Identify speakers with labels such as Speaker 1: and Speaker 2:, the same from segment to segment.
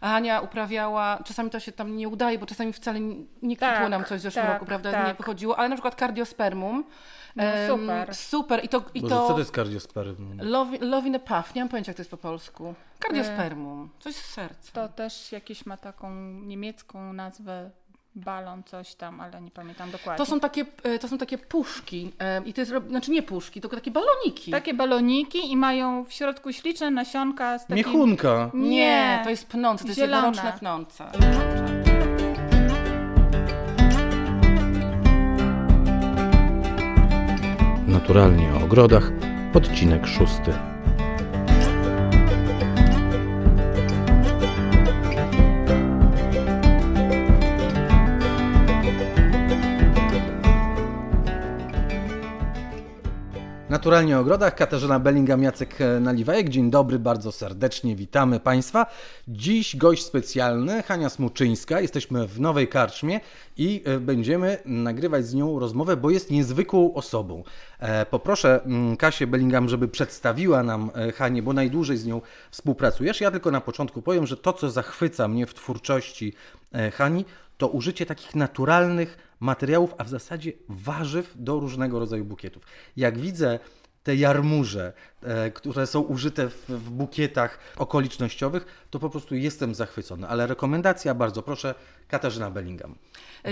Speaker 1: Ania uprawiała, czasami to się tam nie udaje, bo czasami wcale nie kwitło
Speaker 2: Tak,
Speaker 1: nam coś w zeszłym
Speaker 2: tak,
Speaker 1: roku, prawda?
Speaker 2: tak.
Speaker 1: Nie wychodziło, ale na przykład kardiospermum.
Speaker 2: No, super.
Speaker 1: Super. I to, i
Speaker 3: Boże, co
Speaker 1: to
Speaker 3: to jest kardiosperm?
Speaker 1: love, love in a puff, nie mam pojęcia jak to jest po polsku. Kardiospermum, coś z serca.
Speaker 2: To też jakieś ma taką niemiecką nazwę, balon, coś tam, ale nie pamiętam dokładnie.
Speaker 1: To są takie, e, to są takie puszki em, i to jest, znaczy nie puszki, tylko takie baloniki.
Speaker 2: takie baloniki i mają w środku śliczne nasionka z takim...
Speaker 3: Miechunka.
Speaker 1: Nie, to jest pnące, to jest
Speaker 2: Zielone.
Speaker 1: jednoroczne pnące.
Speaker 3: Naturalnie o ogrodach, odcinek szósty. Naturalnie o ogrodach, Katarzyna Bellingham, Jacek e, Naliwajek. Dzień dobry, bardzo serdecznie witamy Państwa. Dziś gość specjalny, Hania Smuczyńska. Jesteśmy w Nowej Karczmie i e, będziemy nagrywać z nią rozmowę, bo jest niezwykłą osobą. E, Poproszę mm, Kasię Bellingham, żeby przedstawiła nam e, Hanię, bo najdłużej z nią współpracujesz. Ja tylko na początku powiem, że to, co zachwyca mnie w twórczości Hani, to użycie takich naturalnych materiałów, a w zasadzie warzyw do różnego rodzaju bukietów. Jak widzę te jarmuże, które są użyte w, w bukietach okolicznościowych, to po prostu jestem zachwycony. Ale rekomendacja bardzo proszę, Katarzyna Bellingham.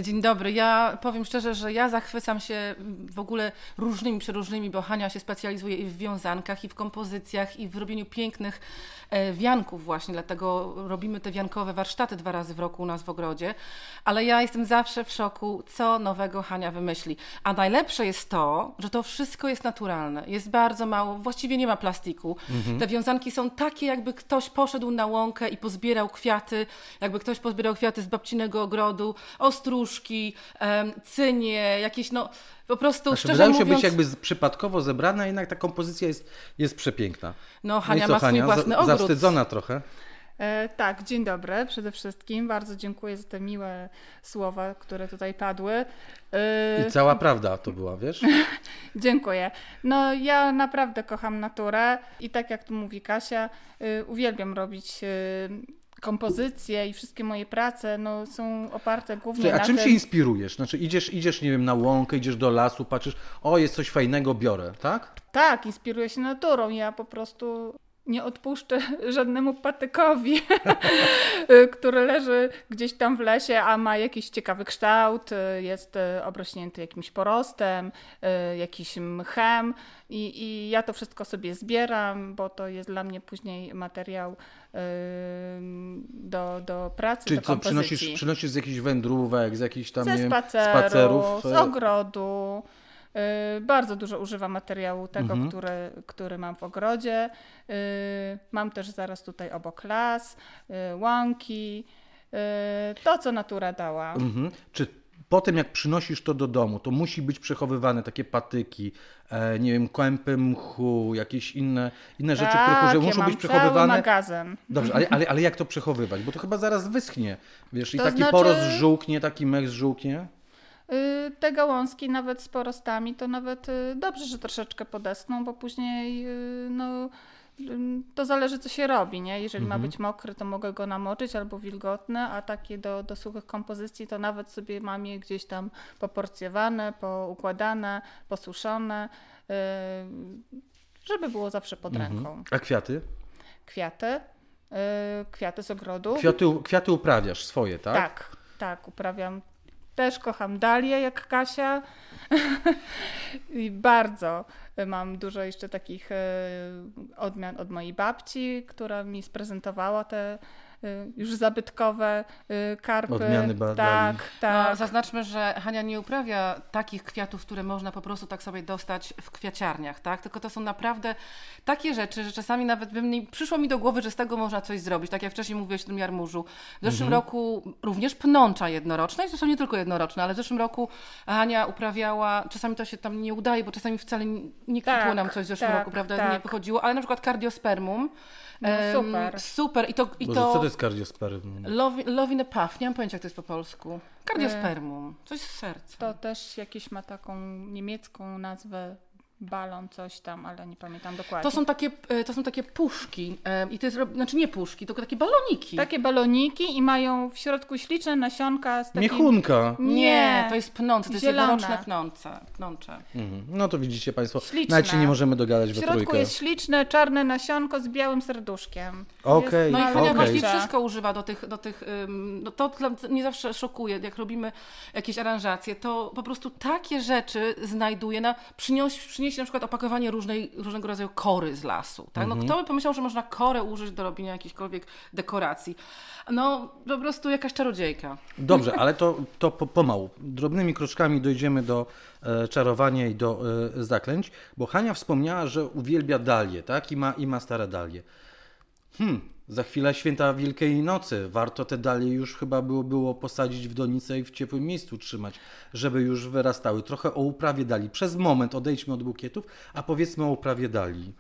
Speaker 1: Dzień dobry. Ja powiem szczerze, że ja zachwycam się w ogóle różnymi, przeróżnymi, bo Hania się specjalizuje i w wiązankach, i w kompozycjach, i w robieniu pięknych e, wianków właśnie, dlatego robimy te wiankowe warsztaty dwa razy w roku u nas w ogrodzie. Ale ja jestem zawsze w szoku, co nowego Hania wymyśli. A najlepsze jest to, że to wszystko jest naturalne. Jest bardzo mało, właściwie nie ma plastiku. Te wiązanki są takie, jakby ktoś poszedł na łąkę i pozbierał kwiaty, jakby ktoś pozbierał kwiaty z babcinego ogrodu, ostróżki, em, cynie, jakieś no po prostu
Speaker 3: Znaczy,
Speaker 1: szczerze
Speaker 3: wydają się
Speaker 1: mówiąc,
Speaker 3: być jakby przypadkowo zebrane, a jednak ta kompozycja jest, jest przepiękna.
Speaker 1: no
Speaker 3: No
Speaker 1: Hania
Speaker 3: i co,
Speaker 1: ma swój
Speaker 3: Hania?
Speaker 1: własny ogród.
Speaker 3: Zawstydzona trochę.
Speaker 2: E, tak, dzień dobry przede wszystkim. Bardzo dziękuję za te miłe słowa, które tutaj padły. E,
Speaker 3: I cała prawda to była, wiesz?
Speaker 2: Dziękuję. No ja naprawdę kocham naturę i tak jak tu mówi Kasia, y, uwielbiam robić y, kompozycje i wszystkie moje prace no, są oparte głównie
Speaker 3: Słuchaj, a
Speaker 2: na
Speaker 3: czym
Speaker 2: tym...
Speaker 3: się inspirujesz? Znaczy idziesz, idziesz, nie wiem, na łąkę, idziesz do lasu, patrzysz, o, jest coś fajnego, biorę, tak?
Speaker 2: Tak, inspiruję się naturą. Ja po prostu nie odpuszczę żadnemu patykowi, który leży gdzieś tam w lesie, a ma jakiś ciekawy kształt, jest y, obrośnięty jakimś porostem, y, jakiś mchem i, i ja to wszystko sobie zbieram, bo to jest dla mnie później materiał y, do, do pracy,
Speaker 3: Czyli
Speaker 2: do
Speaker 3: co,
Speaker 2: kompozycji.
Speaker 3: przynosisz, przynosisz z jakichś wędrówek, z jakichś tam,
Speaker 2: Ze
Speaker 3: wiem,
Speaker 2: spacerów,
Speaker 3: spacerów?
Speaker 2: z
Speaker 3: e,
Speaker 2: ogrodu. Y, Bardzo dużo używam materiału tego,
Speaker 3: Mhm.
Speaker 2: który, który mam w ogrodzie. Y, Mam też zaraz tutaj obok las, y, łąki. To, co natura dała.
Speaker 3: Mhm. Czy po tym, jak przynosisz to do domu, to musi być przechowywane takie patyki, e, nie wiem, kłępy mchu, jakieś inne, inne rzeczy, które
Speaker 2: tak,
Speaker 3: że muszą być przechowywane?
Speaker 2: magazyn.
Speaker 3: Dobrze, ale, ale, ale jak to przechowywać? Bo to chyba zaraz wyschnie, wiesz, i
Speaker 2: To
Speaker 3: taki
Speaker 2: znaczy-
Speaker 3: porost żółknie, taki mech żółknie.
Speaker 2: Y, Te gałązki nawet z porostami to nawet y, dobrze, że troszeczkę podesną, bo później y, no, to zależy co się robi, nie? Jeżeli ma być mokry, to mogę go namoczyć albo wilgotny, a takie do, do suchych kompozycji to nawet sobie mam je gdzieś tam poporcjowane, poukładane, posuszone, żeby było zawsze pod ręką.
Speaker 3: A kwiaty?
Speaker 2: Kwiaty, kwiaty z ogrodu.
Speaker 3: Kwiaty, kwiaty uprawiasz swoje, tak?
Speaker 2: Tak, tak, uprawiam. Też kocham dalię jak Kasia. I bardzo mam dużo jeszcze takich e, odmian od mojej babci, która mi sprezentowała te już zabytkowe e, karpy.
Speaker 3: Odmiany ba-
Speaker 2: Tak,
Speaker 3: dali.
Speaker 2: tak.
Speaker 1: No, zaznaczmy, że Hania nie uprawia takich kwiatów, które można po prostu tak sobie dostać w kwiaciarniach, tak? Tylko to są naprawdę takie rzeczy, że czasami nawet bym nie, przyszło mi do głowy, że z tego można coś zrobić. Tak jak wcześniej mówiłeś o tym jarmużu. W zeszłym roku również pnącza jednoroczna, i zresztą nie tylko jednoroczna, ale w zeszłym roku Hania uprawiała, czasami to się tam nie udaje, bo czasami wcale nie kwitło
Speaker 2: Tak,
Speaker 1: nam coś w zeszłym
Speaker 2: tak,
Speaker 1: roku, prawda?
Speaker 2: tak.
Speaker 1: Nie wychodziło, ale na przykład kardiospermum.
Speaker 2: No, super.
Speaker 1: Super. I to, i
Speaker 3: Boże,
Speaker 1: to...
Speaker 3: co to jest kardiosperm?
Speaker 1: Love, love in a puff, nie mam pojęcia jak to jest po polsku. Kardiospermum, coś z serca.
Speaker 2: To też jakieś ma taką niemiecką nazwę, balon, coś tam, ale nie pamiętam dokładnie.
Speaker 1: To są takie, e, to są takie puszki. e, I to jest, znaczy nie puszki, tylko takie baloniki.
Speaker 2: Takie baloniki i mają w środku śliczne nasionka z takim...
Speaker 3: Miechunka.
Speaker 1: Nie, to jest pnące, to jest
Speaker 2: Zielone.
Speaker 1: jednoroczne pnące. pnącze.
Speaker 3: Mhm. No to widzicie Państwo,
Speaker 2: Śliczne.
Speaker 3: nawet się nie możemy dogadać
Speaker 2: W
Speaker 3: we
Speaker 2: środku
Speaker 3: trójkę.
Speaker 2: jest śliczne, czarne nasionko z białym serduszkiem.
Speaker 3: Okej,
Speaker 1: No i Hania
Speaker 3: okej.
Speaker 1: właśnie wszystko używa do tych, do tych no to mnie zawsze szokuje, jak robimy jakieś aranżacje, to po prostu takie rzeczy znajduje na, przynieś, przyniesie na przykład opakowanie różnej, różnego rodzaju kory z lasu, tak? No
Speaker 3: Mhm.
Speaker 1: kto by pomyślał, że można korę użyć do robienia jakichkolwiek dekoracji? No po prostu jakaś czarodziejka.
Speaker 3: Dobrze, ale to, to po, pomału. Drobnymi kroczkami dojdziemy do e, czarowania i do e, zaklęć, bo Hania wspomniała, że uwielbia dalie, tak? I ma, i ma stare dalie. Hmm, za chwilę święta Wielkiej Nocy. Warto te dalie już chyba było, było posadzić w donice i w ciepłym miejscu trzymać, żeby już wyrastały. Trochę o uprawie dali. Przez moment odejdźmy od bukietów, a powiedzmy o uprawie dali.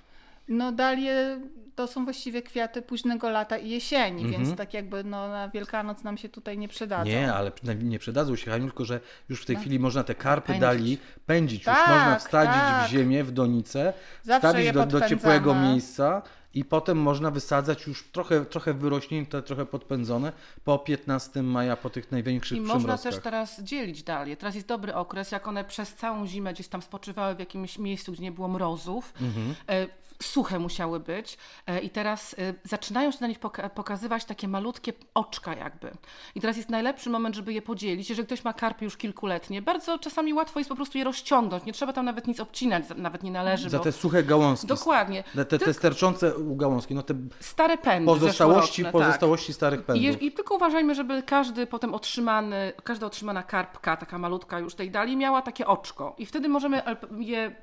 Speaker 2: No dalie to są właściwie kwiaty późnego lata i jesieni,
Speaker 3: Mhm.
Speaker 2: więc tak jakby no, na Wielkanoc nam się tutaj nie przydadzą.
Speaker 3: Nie, ale nie przydadzą się, Haniu, tylko że już w tej
Speaker 2: No.
Speaker 3: chwili można te karpy
Speaker 1: Pędzić.
Speaker 3: dali pędzić. Już
Speaker 2: Tak,
Speaker 3: można wsadzić
Speaker 2: tak.
Speaker 3: w ziemię, w donicę,
Speaker 2: Zawsze
Speaker 3: wstawić
Speaker 2: je
Speaker 3: do, do ciepłego miejsca i potem można wysadzać już trochę, trochę wyrośnięte, trochę podpędzone po 15 maja, po tych największych
Speaker 1: I można też teraz dzielić dalie. Teraz jest dobry okres, jak one przez całą zimę gdzieś tam spoczywały w jakimś miejscu, gdzie nie było mrozów.
Speaker 3: Mhm.
Speaker 1: E, suche musiały być e, i teraz e, zaczynają się na nich poka- pokazywać takie malutkie oczka jakby. I teraz jest najlepszy moment, żeby je podzielić. Jeżeli ktoś ma karpie już kilkuletnie, bardzo czasami łatwo jest po prostu je rozciągnąć. Nie trzeba tam nawet nic obcinać, nawet nie należy.
Speaker 3: Za
Speaker 1: bo...
Speaker 3: te suche gałązki.
Speaker 1: Dokładnie.
Speaker 3: Te, te, te sterczące gałązki, no te
Speaker 1: Stare pędy
Speaker 3: pozostałości,
Speaker 1: tak.
Speaker 3: pozostałości starych
Speaker 1: I,
Speaker 3: pędów.
Speaker 1: je- I tylko uważajmy, żeby każdy potem otrzymany, każda otrzymana karpka, taka malutka już tej dali, miała takie oczko. I wtedy możemy je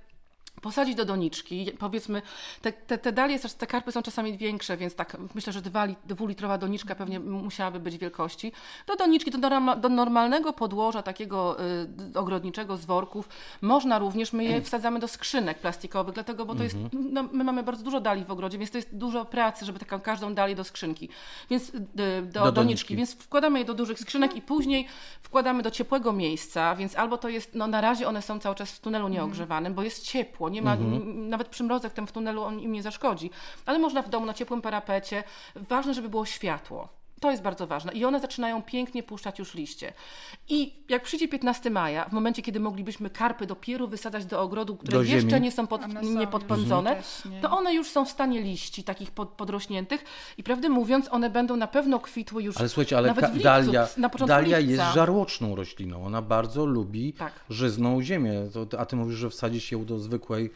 Speaker 1: posadzić do doniczki. Powiedzmy, te, te, te dalie, te karpy są czasami większe, więc tak myślę, że dwa dwulitrowa doniczka pewnie musiałaby być wielkości. Do doniczki, do, norma, do normalnego podłoża takiego y, ogrodniczego z worków można również, my je wsadzamy do skrzynek plastikowych, dlatego, bo to jest, no, my mamy bardzo dużo dali w ogrodzie, więc to jest dużo pracy, żeby taką każdą dali do skrzynki. Więc y, do,
Speaker 3: Do
Speaker 1: do
Speaker 3: doniczki.
Speaker 1: doniczki, więc wkładamy je do dużych skrzynek i później wkładamy do ciepłego miejsca, więc albo to jest, no na razie one są cały czas w tunelu nieogrzewanym, bo jest ciepło, nie ma, n- nawet przymrozek tam w tunelu on im nie zaszkodzi, ale można w domu na ciepłym parapecie, ważne, żeby było światło. To jest bardzo ważne. I one zaczynają pięknie puszczać już liście. I jak przyjdzie 15 maja, w momencie, kiedy moglibyśmy karpy dopiero wysadzać do ogrodu, które
Speaker 3: Do
Speaker 1: jeszcze nie są, pod,
Speaker 2: One
Speaker 1: nie
Speaker 2: są
Speaker 1: podpędzone,
Speaker 2: też nie.
Speaker 1: to one już są w stanie liści takich pod, podrośniętych i prawdę mówiąc, one będą na pewno kwitły już
Speaker 3: Ale słuchajcie, ale
Speaker 1: nawet w lipcu,
Speaker 3: dalia,
Speaker 1: na początku
Speaker 3: dalia
Speaker 1: lipca.
Speaker 3: jest żarłoczną rośliną. Ona bardzo lubi
Speaker 1: Tak.
Speaker 3: żyzną ziemię. To, a ty mówisz, że wsadzisz ją do zwykłej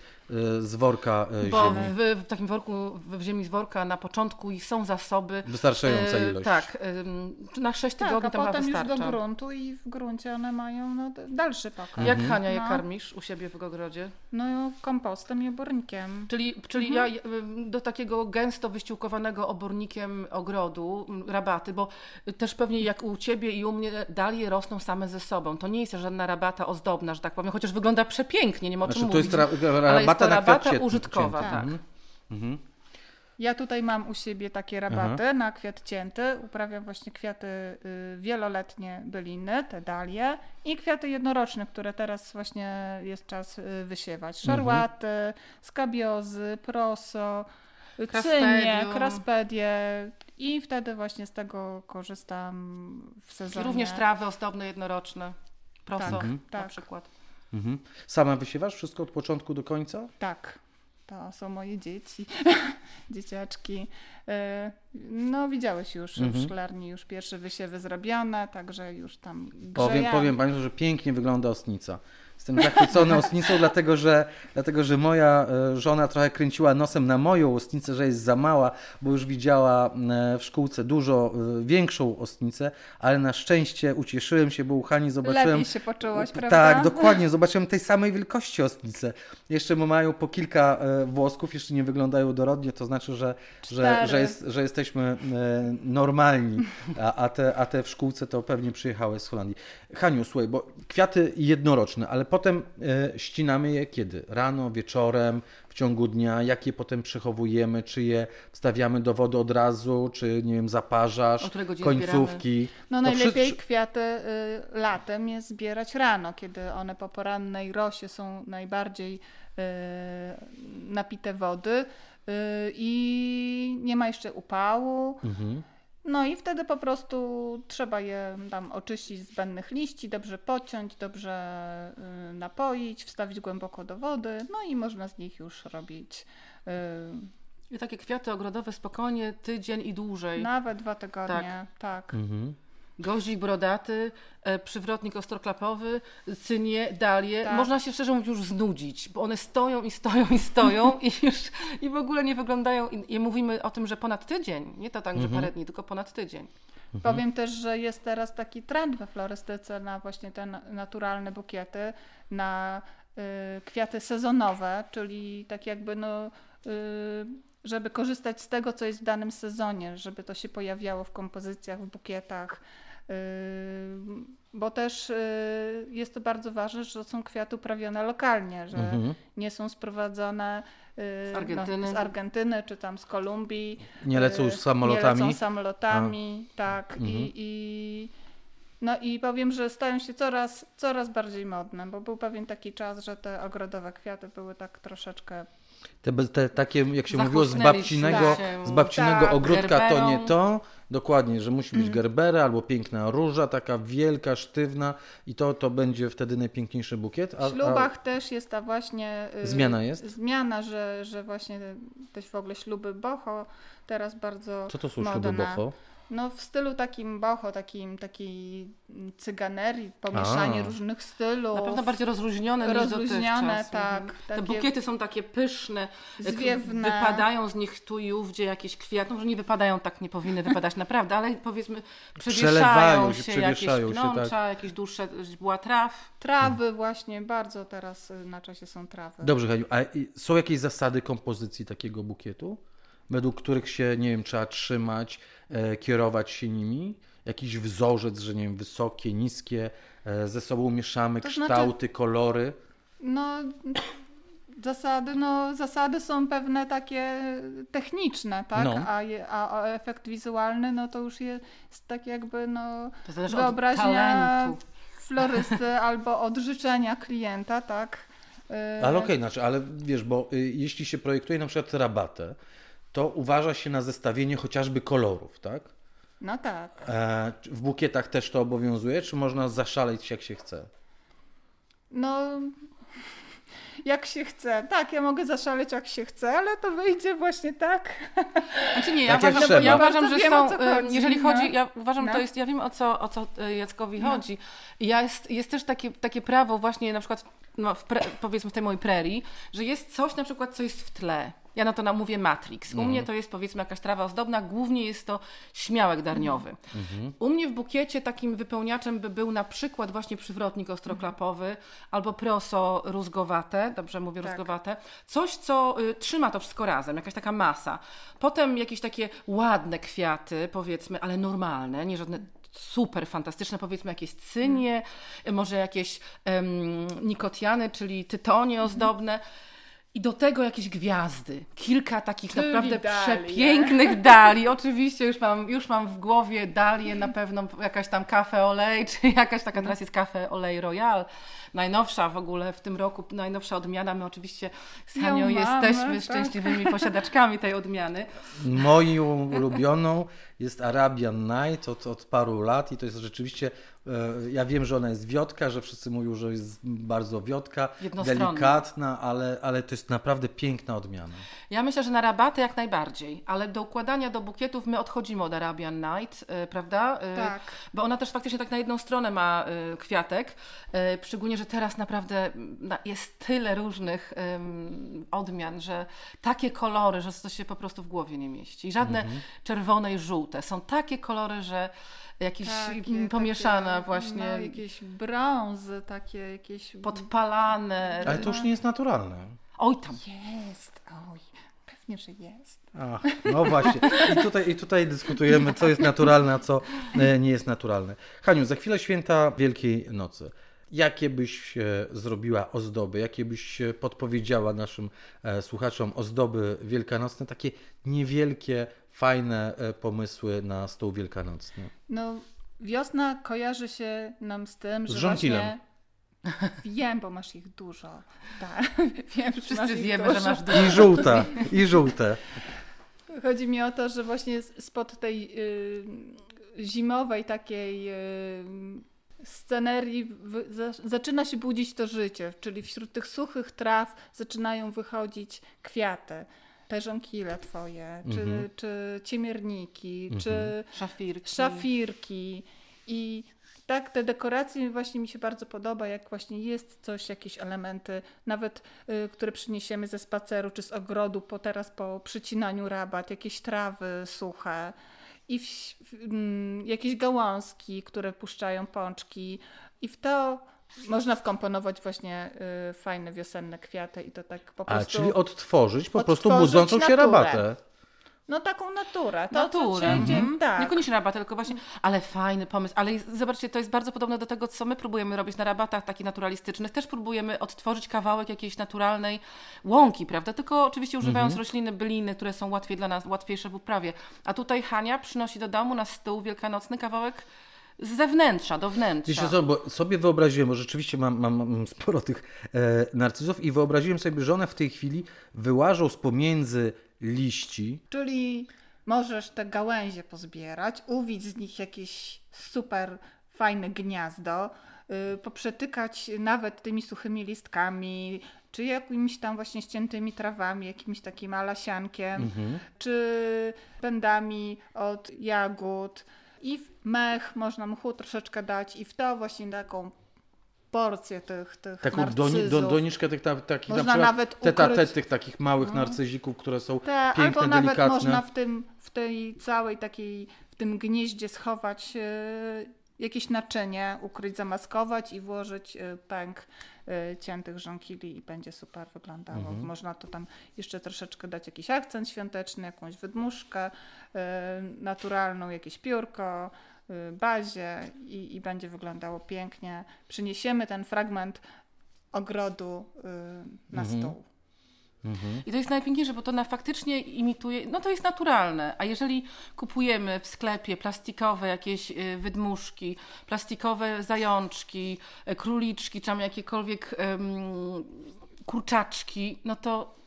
Speaker 3: z worka y,
Speaker 1: Bo
Speaker 3: ziemi.
Speaker 1: w, w takim worku, w, w ziemi z worka na początku i są zasoby.
Speaker 3: Wystarczająca
Speaker 1: e,
Speaker 3: ilość.
Speaker 1: Tak, e, na 6
Speaker 2: Tak,
Speaker 1: tygodni
Speaker 2: a
Speaker 1: tam
Speaker 2: potem już
Speaker 1: wystarcza.
Speaker 2: do gruntu i w gruncie one mają no, dalszy pokaz.
Speaker 1: Jak Hania je
Speaker 2: No.
Speaker 1: karmisz u siebie w ogrodzie?
Speaker 2: No kompostem i obornikiem.
Speaker 1: Czyli, czyli ja y, do takiego gęsto wyściółkowanego obornikiem ogrodu, rabaty, bo też pewnie jak u Ciebie i u mnie dalie rosną same ze sobą. To nie jest żadna rabata ozdobna, że tak powiem, chociaż wygląda przepięknie, nie ma o czym
Speaker 3: Znaczy, to jest
Speaker 1: mówić.
Speaker 3: Rabata
Speaker 1: rabata użytkowa,
Speaker 3: cięty.
Speaker 1: tak.
Speaker 3: Mhm. Mhm.
Speaker 2: Ja tutaj mam u siebie takie rabaty na kwiat cięty. Uprawiam właśnie kwiaty y, wieloletnie byliny, te dalie i kwiaty jednoroczne, które teraz właśnie jest czas y, wysiewać. Szarłaty, skabiozy, proso, y, cynie, kraspedie i wtedy właśnie z tego korzystam w
Speaker 1: I
Speaker 2: sezonie.
Speaker 1: również trawy ozdobne jednoroczne, proso
Speaker 2: Tak,
Speaker 1: na
Speaker 2: tak.
Speaker 1: przykład.
Speaker 3: Mhm. Sama wysiewasz wszystko od początku do końca?
Speaker 2: Tak, to są moje dzieci, dzieciaczki. Y, No widziałeś już
Speaker 3: Mhm.
Speaker 2: w szklarni już pierwsze wysiewy zrobione, także już tam
Speaker 3: Powiem,
Speaker 2: grzejemy.
Speaker 3: powiem Państwu, że pięknie wygląda osnica. Jestem zachwycony osnicą, dlatego że, dlatego że moja e, żona trochę kręciła nosem na moją osnicę, że jest za mała, bo już widziała e, w szkółce dużo e, większą osnicę, ale na szczęście ucieszyłem się, bo u Hani zobaczyłem...
Speaker 2: Lepiej się poczułaś, prawda?
Speaker 3: Tak, dokładnie. Zobaczyłem tej samej wielkości ostnice. Jeszcze mają po kilka włosków, jeszcze nie wyglądają dorodnie, to znaczy, że, że, że, jest, że jesteśmy normalni, a, a, te, a te w szkółce to pewnie przyjechały z Holandii. Haniu, słuchaj, bo kwiaty jednoroczne, ale potem e, ścinamy je kiedy? Rano, wieczorem, w ciągu dnia? Jak je potem przechowujemy? Czy je wstawiamy do wody od razu? Czy, nie wiem, zaparzasz? Końcówki?
Speaker 2: No
Speaker 3: To
Speaker 2: najlepiej
Speaker 3: wszystko-
Speaker 2: kwiaty y, latem jest zbierać rano, kiedy one po porannej rosie są najbardziej y, napite wody y, i nie ma jeszcze upału.
Speaker 3: Mhm.
Speaker 2: No i wtedy po prostu trzeba je tam oczyścić z zbędnych liści, dobrze pociąć, dobrze y, napoić, wstawić głęboko do wody, no i można z nich już robić y,
Speaker 1: I takie kwiaty ogrodowe spokojnie tydzień i dłużej.
Speaker 2: nawet dwa tygodnie. Tak.
Speaker 3: Mhm.
Speaker 1: Gozik brodaty, e, przywrotnik ostroklapowy, cynie, dalie.
Speaker 2: Tak.
Speaker 1: Można się szczerze mówiąc już znudzić, bo one stoją i stoją i stoją i już i w ogóle nie wyglądają. I, i mówimy o tym, że ponad tydzień. Nie to tak, że parę dni, tylko ponad tydzień.
Speaker 2: Powiem też, że jest teraz taki trend we florystyce na właśnie te na- naturalne bukiety, na y, kwiaty sezonowe, czyli tak jakby no, y, żeby korzystać z tego, co jest w danym sezonie, żeby to się pojawiało w kompozycjach, w bukietach. Y, Bo też y, jest to bardzo ważne, że to są kwiaty uprawione lokalnie, że
Speaker 3: Mhm.
Speaker 2: nie są sprowadzone y,
Speaker 1: Z Argentyny.
Speaker 2: No, z Argentyny czy tam z Kolumbii.
Speaker 3: Nie lecą już samolotami?
Speaker 2: Nie lecą samolotami, tak.
Speaker 3: Mhm.
Speaker 2: I, i, no i powiem, że stają się coraz, coraz bardziej modne, bo był pewien taki czas, że te ogrodowe kwiaty były tak troszeczkę...
Speaker 3: Te, te takie, jak się mówiło, z babcinego,
Speaker 1: się.
Speaker 3: z babcinego
Speaker 2: Tak,
Speaker 3: ogródka to nie
Speaker 1: gerberą.
Speaker 3: to. Dokładnie, że musi być gerbera albo piękna róża, taka wielka, sztywna i to, to będzie wtedy najpiękniejszy bukiet. A,
Speaker 2: W ślubach też jest ta właśnie... y,
Speaker 3: Zmiana jest?
Speaker 2: Zmiana, że, że właśnie też w ogóle śluby boho teraz bardzo
Speaker 3: A co to są śluby boho?
Speaker 2: No w stylu takim boho, takim, takiej cyganerii, pomieszanie
Speaker 3: A.
Speaker 2: różnych stylów.
Speaker 1: Na pewno bardziej rozluźnione
Speaker 2: Rozluźnione,
Speaker 1: niż
Speaker 2: tak,
Speaker 1: Mhm. Te bukiety są takie pyszne,
Speaker 2: Zwiewne.
Speaker 1: wypadają z nich tu i ówdzie jakieś kwiaty. Może nie wypadają, tak nie powinny wypadać naprawdę, ale powiedzmy
Speaker 3: Przelewają
Speaker 1: przewieszają
Speaker 3: się,
Speaker 1: się,
Speaker 3: przewieszają
Speaker 1: jakieś
Speaker 3: się, tak.
Speaker 1: pnącza, jakieś dłuższe źdźbła traw.
Speaker 2: Trawy właśnie, bardzo teraz y, na czasie są trawy.
Speaker 3: Dobrze, Haniu, a są jakieś zasady kompozycji takiego bukietu? Według których się, nie wiem, trzeba trzymać, kierować się nimi? Jakiś wzorzec, że nie wiem, wysokie, niskie, e, ze sobą mieszamy
Speaker 2: To znaczy-
Speaker 3: kształty, kolory.
Speaker 2: No zasady, no zasady są pewne takie techniczne, tak?
Speaker 3: No.
Speaker 2: A, je, a, a efekt wizualny, no to już jest tak jakby no wyobraźnia florysty albo od życzenia klienta, tak? Y,
Speaker 3: Ale okej, znaczy, ale wiesz, bo y, jeśli się projektuje na przykład rabatę, to uważa się na zestawienie chociażby kolorów, tak?
Speaker 2: No tak.
Speaker 3: E, w bukietach też to obowiązuje, czy można zaszaleć jak się chce?
Speaker 2: No, jak się chce. Tak, ja mogę zaszaleć jak się chce, ale to wyjdzie właśnie tak.
Speaker 1: Znaczy nie, ja
Speaker 3: Tak
Speaker 1: uważam, ja uważam, że
Speaker 2: wiem,
Speaker 1: są, e,
Speaker 2: chodzi,
Speaker 1: jeżeli
Speaker 2: no.
Speaker 1: chodzi, ja uważam,
Speaker 2: No.
Speaker 1: to jest, ja wiem o co, o co e, Jackowi chodzi. I ja jest, jest też takie, takie prawo właśnie na przykład no, w pre, powiedzmy w tej mojej prerii, że jest coś na przykład, co jest w tle. Ja na to na mówię Matrix. U mnie to jest powiedzmy jakaś trawa ozdobna, głównie jest to śmiałek darniowy. U mnie w bukiecie takim wypełniaczem by był na przykład właśnie przywrotnik ostroklapowy albo proso rózgowate, dobrze mówię
Speaker 2: Tak.
Speaker 1: rózgowate. Coś, co y, trzyma to wszystko razem, jakaś taka masa. Potem jakieś takie ładne kwiaty, powiedzmy, ale normalne, nie żadne super fantastyczne, powiedzmy jakieś cynie, y, może jakieś em, nikotiany, czyli tytonie ozdobne. I do tego jakieś gwiazdy. Kilka takich
Speaker 2: Czyli
Speaker 1: naprawdę
Speaker 2: dalie.
Speaker 1: przepięknych dali. Oczywiście już mam, już mam w głowie dalię, na pewno jakaś tam kafe olej, czy jakaś taka teraz jest kafe olej royal. Najnowsza w ogóle w tym roku, najnowsza odmiana. My oczywiście z Hanią jesteśmy
Speaker 2: tak.
Speaker 1: szczęśliwymi posiadaczkami tej odmiany.
Speaker 3: Moją ulubioną jest Arabian Night od, od paru lat i to jest rzeczywiście, e, ja wiem, że ona jest wiotka, że wszyscy mówią, że jest bardzo wiotka, delikatna, ale, ale to jest naprawdę piękna odmiana.
Speaker 1: Ja myślę, że na rabaty jak najbardziej, ale do układania do bukietów my odchodzimy od Arabian Night, y, prawda? Y,
Speaker 2: Tak.
Speaker 1: Bo ona też faktycznie tak na jedną stronę ma kwiatek, szczególnie, że teraz naprawdę mm, jest tyle różnych ym, odmian, że takie kolory, że to się po prostu w głowie nie mieści. I żadne
Speaker 2: Mhm.
Speaker 1: czerwone i żółte. Są takie kolory, że jakieś
Speaker 2: Takie,
Speaker 1: mm, pomieszana
Speaker 2: takie,
Speaker 1: właśnie,
Speaker 2: No, jakieś brązy, takie jakieś...
Speaker 1: podpalane.
Speaker 3: Ale to już nie jest naturalne.
Speaker 1: Oj tam.
Speaker 2: Jest, oj, pewnie, że jest.
Speaker 3: Ach, no właśnie. I tutaj, I tutaj dyskutujemy, co jest naturalne, a co e, nie jest naturalne. Haniu, za chwilę święta Wielkiej Nocy. Jakie byś e, zrobiła ozdoby? Jakie byś e, podpowiedziała naszym e, słuchaczom ozdoby wielkanocne? Takie niewielkie, fajne pomysły na stół wielkanocny.
Speaker 2: No, wiosna kojarzy się nam z tym,
Speaker 3: Z
Speaker 2: że
Speaker 3: żonkilem.
Speaker 2: właśnie... Wiem, bo masz ich dużo. Tak, wiem, że masz
Speaker 1: Wszyscy
Speaker 2: ich
Speaker 1: wiemy,
Speaker 2: dużo.
Speaker 1: że masz dużo.
Speaker 3: I żółte, i żółte.
Speaker 2: Chodzi mi o to, że właśnie spod tej y, zimowej takiej y, scenerii zaczyna się budzić to życie, czyli wśród tych suchych traw zaczynają wychodzić kwiaty. Te żonkile twoje, czy,
Speaker 3: Mhm.
Speaker 2: czy ciemierniki,
Speaker 3: Mhm.
Speaker 2: czy
Speaker 1: Szafirki.
Speaker 2: szafirki i tak, te dekoracje właśnie mi się bardzo podoba, jak właśnie jest coś, jakieś elementy, nawet y, które przyniesiemy ze spaceru czy z ogrodu, po teraz po przycinaniu rabat, jakieś trawy suche i w, w, mm, jakieś gałązki, które puszczają pączki i w to można wkomponować właśnie y, fajne wiosenne kwiaty i to tak po
Speaker 3: A,
Speaker 2: prostu...
Speaker 3: czyli odtworzyć po prostu
Speaker 2: Odtworzyć
Speaker 3: budzącą się rabatę.
Speaker 2: No taką naturę. To, co
Speaker 1: Naturę.
Speaker 2: wszędzie-
Speaker 1: Mhm.
Speaker 2: Tak.
Speaker 1: Niekoniecznie rabaty, tylko właśnie, ale fajny pomysł. Ale jest- zobaczcie, to jest bardzo podobne do tego, co my próbujemy robić na rabatach takich naturalistycznych. Też próbujemy odtworzyć kawałek jakiejś naturalnej łąki, prawda? Tylko oczywiście używając rośliny byliny, które są łatwiej dla nas, łatwiejsze w uprawie. A tutaj Hania przynosi do domu na stół wielkanocny kawałek z zewnętrza, do wnętrza.
Speaker 3: Wiecie co, bo sobie wyobraziłem, bo rzeczywiście mam, mam, mam sporo tych e, narcyzów i wyobraziłem sobie, że one w tej chwili wyłażą z pomiędzy liści.
Speaker 2: Czyli możesz te gałęzie pozbierać, uwić z nich jakieś super fajne gniazdo, yy, poprzetykać nawet tymi suchymi listkami, czy jakimiś tam właśnie ściętymi trawami, jakimś takim alasiankiem, czy pędami od jagód. I w mech można mchu troszeczkę dać i w to właśnie taką porcję tych, tych
Speaker 3: Taką doni,
Speaker 2: narcyzów.
Speaker 3: do, doniczkę tych ta, takich
Speaker 2: Można
Speaker 3: na przykład
Speaker 2: nawet ukryć-
Speaker 3: tych takich małych narcyzików, które są
Speaker 2: Tak,
Speaker 3: piękne,
Speaker 2: albo nawet
Speaker 3: delikatne.
Speaker 2: można w tym, w tej całej takiej, w tym gnieździe schować e, jakieś naczynie, ukryć, zamaskować i włożyć e, pęk e, ciętych żonkili i będzie super wyglądało.
Speaker 3: Mhm.
Speaker 2: Można to tam jeszcze troszeczkę dać jakiś akcent świąteczny, jakąś wydmuszkę naturalną, jakieś piórko, bazie i, i będzie wyglądało pięknie. Przyniesiemy ten fragment ogrodu e, na
Speaker 3: Mhm.
Speaker 2: stół.
Speaker 1: I to jest najpiękniejsze, bo to na faktycznie imituje, no to jest naturalne. A jeżeli kupujemy w sklepie plastikowe jakieś y, wydmuszki, plastikowe zajączki, y, króliczki, czy tam jakiekolwiek em, kurczaczki, no to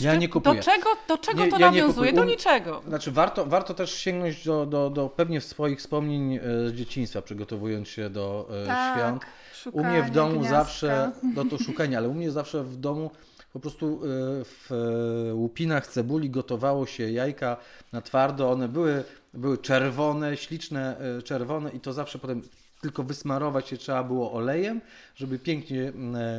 Speaker 3: Ja nie kupuję.
Speaker 1: Do czego, do czego
Speaker 3: Nie,
Speaker 1: to
Speaker 3: ja
Speaker 1: nawiązuje? Do niczego.
Speaker 3: Znaczy warto, warto też sięgnąć do, do, do pewnie swoich wspomnień e, z dzieciństwa, przygotowując się do e,
Speaker 2: Tak,
Speaker 3: świąt. U mnie w domu
Speaker 2: gniazdka.
Speaker 3: zawsze, no to szukanie, ale u mnie zawsze w domu po prostu e, w łupinach cebuli gotowało się jajka na twardo. One były, były czerwone, śliczne czerwone i to zawsze potem tylko wysmarować je trzeba było olejem, żeby pięknie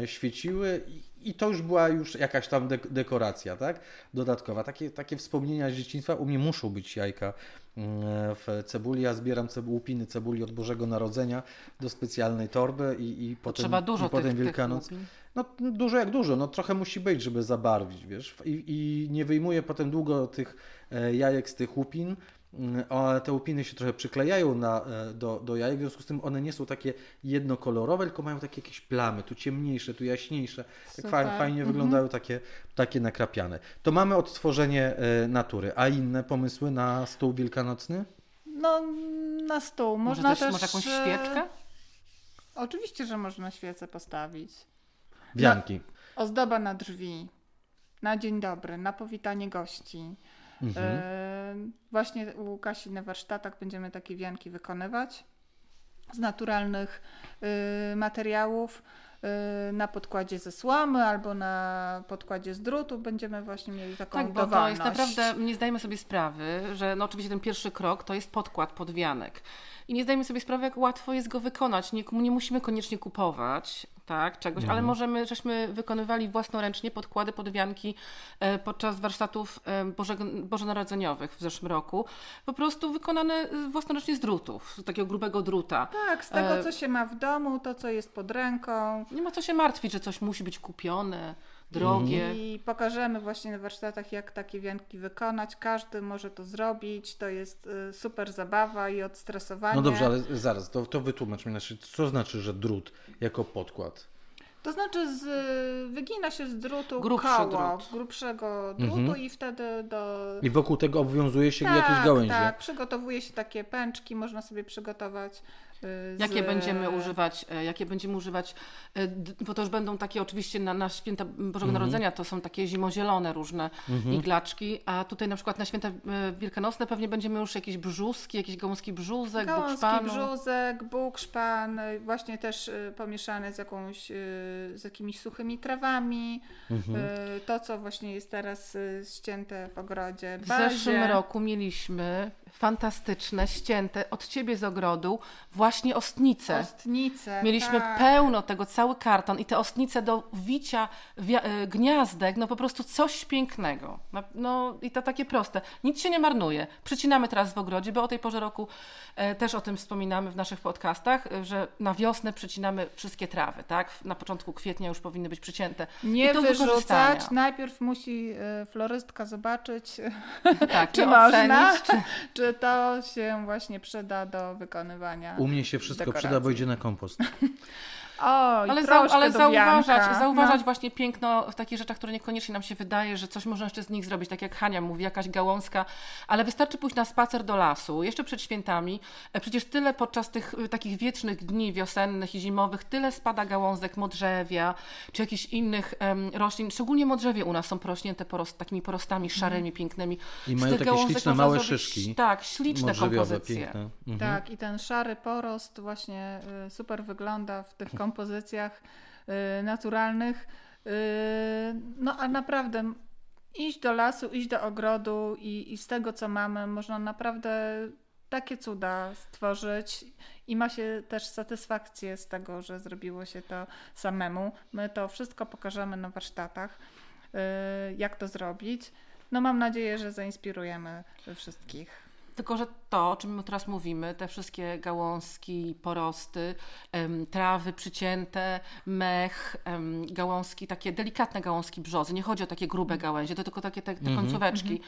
Speaker 3: świeciły i- to już była już jakaś tam dek- dekoracja, tak? Dodatkowa. Takie, takie wspomnienia z dzieciństwa. U mnie muszą być jajka mm, w cebuli. Ja zbieram cebu- łupiny cebuli od Bożego Narodzenia do specjalnej torby i, i potem,
Speaker 1: trzeba dużo
Speaker 3: i potem
Speaker 1: tych, tych
Speaker 3: Wielkanoc.
Speaker 1: łupin.
Speaker 3: No dużo jak dużo, no trochę musi być, żeby zabarwić, wiesz. I, i nie wyjmuję potem długo tych e, jajek z tych łupin. Mm, a te łupiny się trochę przyklejają na, e, do, do jajek, w związku z tym one nie są takie jednokolorowe, tylko mają takie jakieś plamy, tu ciemniejsze, tu jaśniejsze. Tak fajnie,
Speaker 2: Mhm.
Speaker 3: wyglądają takie, takie nakrapiane. To mamy odtworzenie e, natury. A inne pomysły na stół wielkanocny?
Speaker 2: No, na stół.
Speaker 1: Może,
Speaker 2: Można
Speaker 1: też,
Speaker 2: też,
Speaker 1: może jakąś
Speaker 2: e,
Speaker 1: świeczkę?
Speaker 2: Oczywiście, że można świecę postawić.
Speaker 3: Wianki.
Speaker 2: Ozdoba na drzwi. Na dzień dobry, na powitanie gości.
Speaker 3: Mhm.
Speaker 2: E, właśnie u Kasi na warsztatach będziemy takie wianki wykonywać z naturalnych y, materiałów. y, Na podkładzie ze słomy albo na podkładzie z drutu będziemy właśnie mieli taką
Speaker 1: Tak, bo to
Speaker 2: dowolność.
Speaker 1: jest naprawdę, nie zdajemy sobie sprawy, że no oczywiście ten pierwszy krok to jest podkład podwianek. I nie zdajemy sobie sprawy, jak łatwo jest go wykonać. Nie, nie musimy koniecznie kupować tak, czegoś, ale możemy, żeśmy wykonywali własnoręcznie podkłady podwianki e, podczas warsztatów e, Bożego, bożonarodzeniowych w zeszłym roku. Po prostu wykonane e, własnoręcznie z drutów, z takiego grubego druta.
Speaker 2: Tak, z tego, co się ma w domu, to, co jest pod ręką.
Speaker 1: Nie ma co się martwić, że coś musi być kupione. Drogie.
Speaker 2: I pokażemy właśnie na warsztatach, jak takie wianki wykonać. Każdy może to zrobić. To jest y, super zabawa i odstresowanie.
Speaker 3: No dobrze, ale zaraz, to, to wytłumacz mi, znaczy, co znaczy, że drut jako podkład?
Speaker 2: To znaczy z, wygina się z drutu
Speaker 1: Grubszy
Speaker 2: koło,
Speaker 1: drut.
Speaker 2: grubszego drutu
Speaker 3: Mhm.
Speaker 2: i wtedy do...
Speaker 3: I wokół tego obwiązuje się
Speaker 2: tak,
Speaker 3: jakieś gałęzie.
Speaker 2: tak, przygotowuje się takie pęczki, można sobie przygotować. Z...
Speaker 1: Jakie będziemy używać, e, jakie będziemy używać, e, bo to już będą takie oczywiście na, na święta Bożego Narodzenia, to są takie zimozielone różne iglaczki, a tutaj na przykład na święta e, wielkanocne pewnie będziemy już jakieś brzuski, jakieś gałązki brzózek,
Speaker 2: Gałązki,
Speaker 1: bukszpanu.
Speaker 2: brzózek, bukszpan, właśnie też pomieszane z jakąś, z jakimiś suchymi trawami.
Speaker 3: Mhm.
Speaker 2: To, co właśnie jest teraz ścięte w ogrodzie.
Speaker 1: W
Speaker 2: bazie.
Speaker 1: zeszłym roku mieliśmy fantastyczne, ścięte od ciebie z ogrodu właśnie ostnice.
Speaker 2: Ostnice.
Speaker 1: Mieliśmy
Speaker 2: tak.
Speaker 1: pełno tego, cały karton i te ostnice do wicia e, gniazdek, no po prostu coś pięknego. No, no i to takie proste. Nic się nie marnuje. Przycinamy teraz w ogrodzie, bo o tej porze roku e, też o tym wspominamy w naszych podcastach, e, że na wiosnę przycinamy wszystkie trawy, tak? Na początku kwietnia już powinny być przycięte.
Speaker 2: Nie wyrzucać. Najpierw musi y, florystka zobaczyć,
Speaker 1: Tak,
Speaker 2: czy można,
Speaker 1: ocenić, czy...
Speaker 2: czy to się właśnie przyda do wykonywania.
Speaker 3: U mnie się wszystko
Speaker 2: dekoracji.
Speaker 3: przyda, bo idzie na kompost.
Speaker 2: Oj,
Speaker 1: Ale, za, ale zauważać, zauważać
Speaker 2: No.
Speaker 1: właśnie piękno w takich rzeczach, które niekoniecznie nam się wydaje, że coś można jeszcze z nich zrobić, tak jak Hania mówi, jakaś gałązka, ale wystarczy pójść na spacer do lasu, jeszcze przed świętami. E, Przecież tyle podczas tych y, takich wiecznych dni wiosennych i zimowych, tyle spada gałązek modrzewia, czy jakichś innych em, roślin. Szczególnie modrzewie u nas są porośnięte porost, takimi porostami szarymi, pięknymi.
Speaker 3: I
Speaker 1: Z
Speaker 3: mają
Speaker 1: tych
Speaker 3: takie śliczne małe
Speaker 1: zrobić,
Speaker 3: szyszki.
Speaker 1: Tak, śliczne kompozycje.
Speaker 3: piękne. Mhm.
Speaker 2: Tak, i ten szary porost właśnie y, super wygląda w tych kompozycjach y, naturalnych. Y, No a naprawdę iść do lasu, iść do ogrodu i, i z tego, co mamy, można naprawdę takie cuda stworzyć i ma się też satysfakcję z tego, że zrobiło się to samemu. My to wszystko pokażemy na warsztatach, y, jak to zrobić. No mam nadzieję, że zainspirujemy wszystkich.
Speaker 1: Tylko, że to, o czym my teraz mówimy, te wszystkie gałązki, porosty, trawy przycięte, mech, gałązki, takie delikatne gałązki brzozy, nie chodzi o takie grube gałęzie, to tylko takie te, te końcóweczki.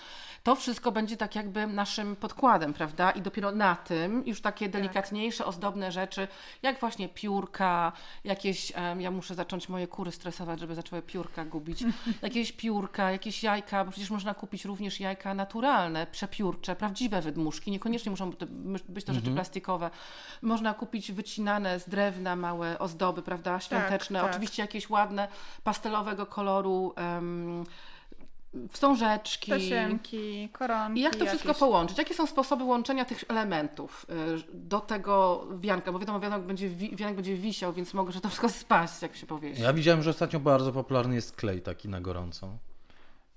Speaker 1: To wszystko będzie tak jakby naszym podkładem, prawda? I dopiero na tym już takie delikatniejsze, ozdobne rzeczy, jak właśnie piórka, jakieś, ja muszę zacząć moje kury stresować, żeby zaczęły piórka gubić, jakieś piórka, jakieś jajka, bo przecież można kupić również jajka naturalne, przepiórcze, prawdziwe wydmuszki, niekoniecznie muszą to- być to rzeczy plastikowe. Można kupić wycinane z drewna małe ozdoby, prawda, świąteczne,
Speaker 2: tak.
Speaker 1: oczywiście jakieś ładne, pastelowego koloru um, wstążeczki.
Speaker 2: Tasiemki, koronki.
Speaker 1: I jak to wszystko
Speaker 2: jakieś.
Speaker 1: połączyć? Jakie są sposoby łączenia tych elementów y, do tego wianka? Bo wiadomo, wianek będzie, wi- wianek będzie wisiał, więc mogę, że to wszystko spaść, jak się powiesi.
Speaker 3: Ja widziałem, że ostatnio bardzo popularny jest klej taki na gorąco.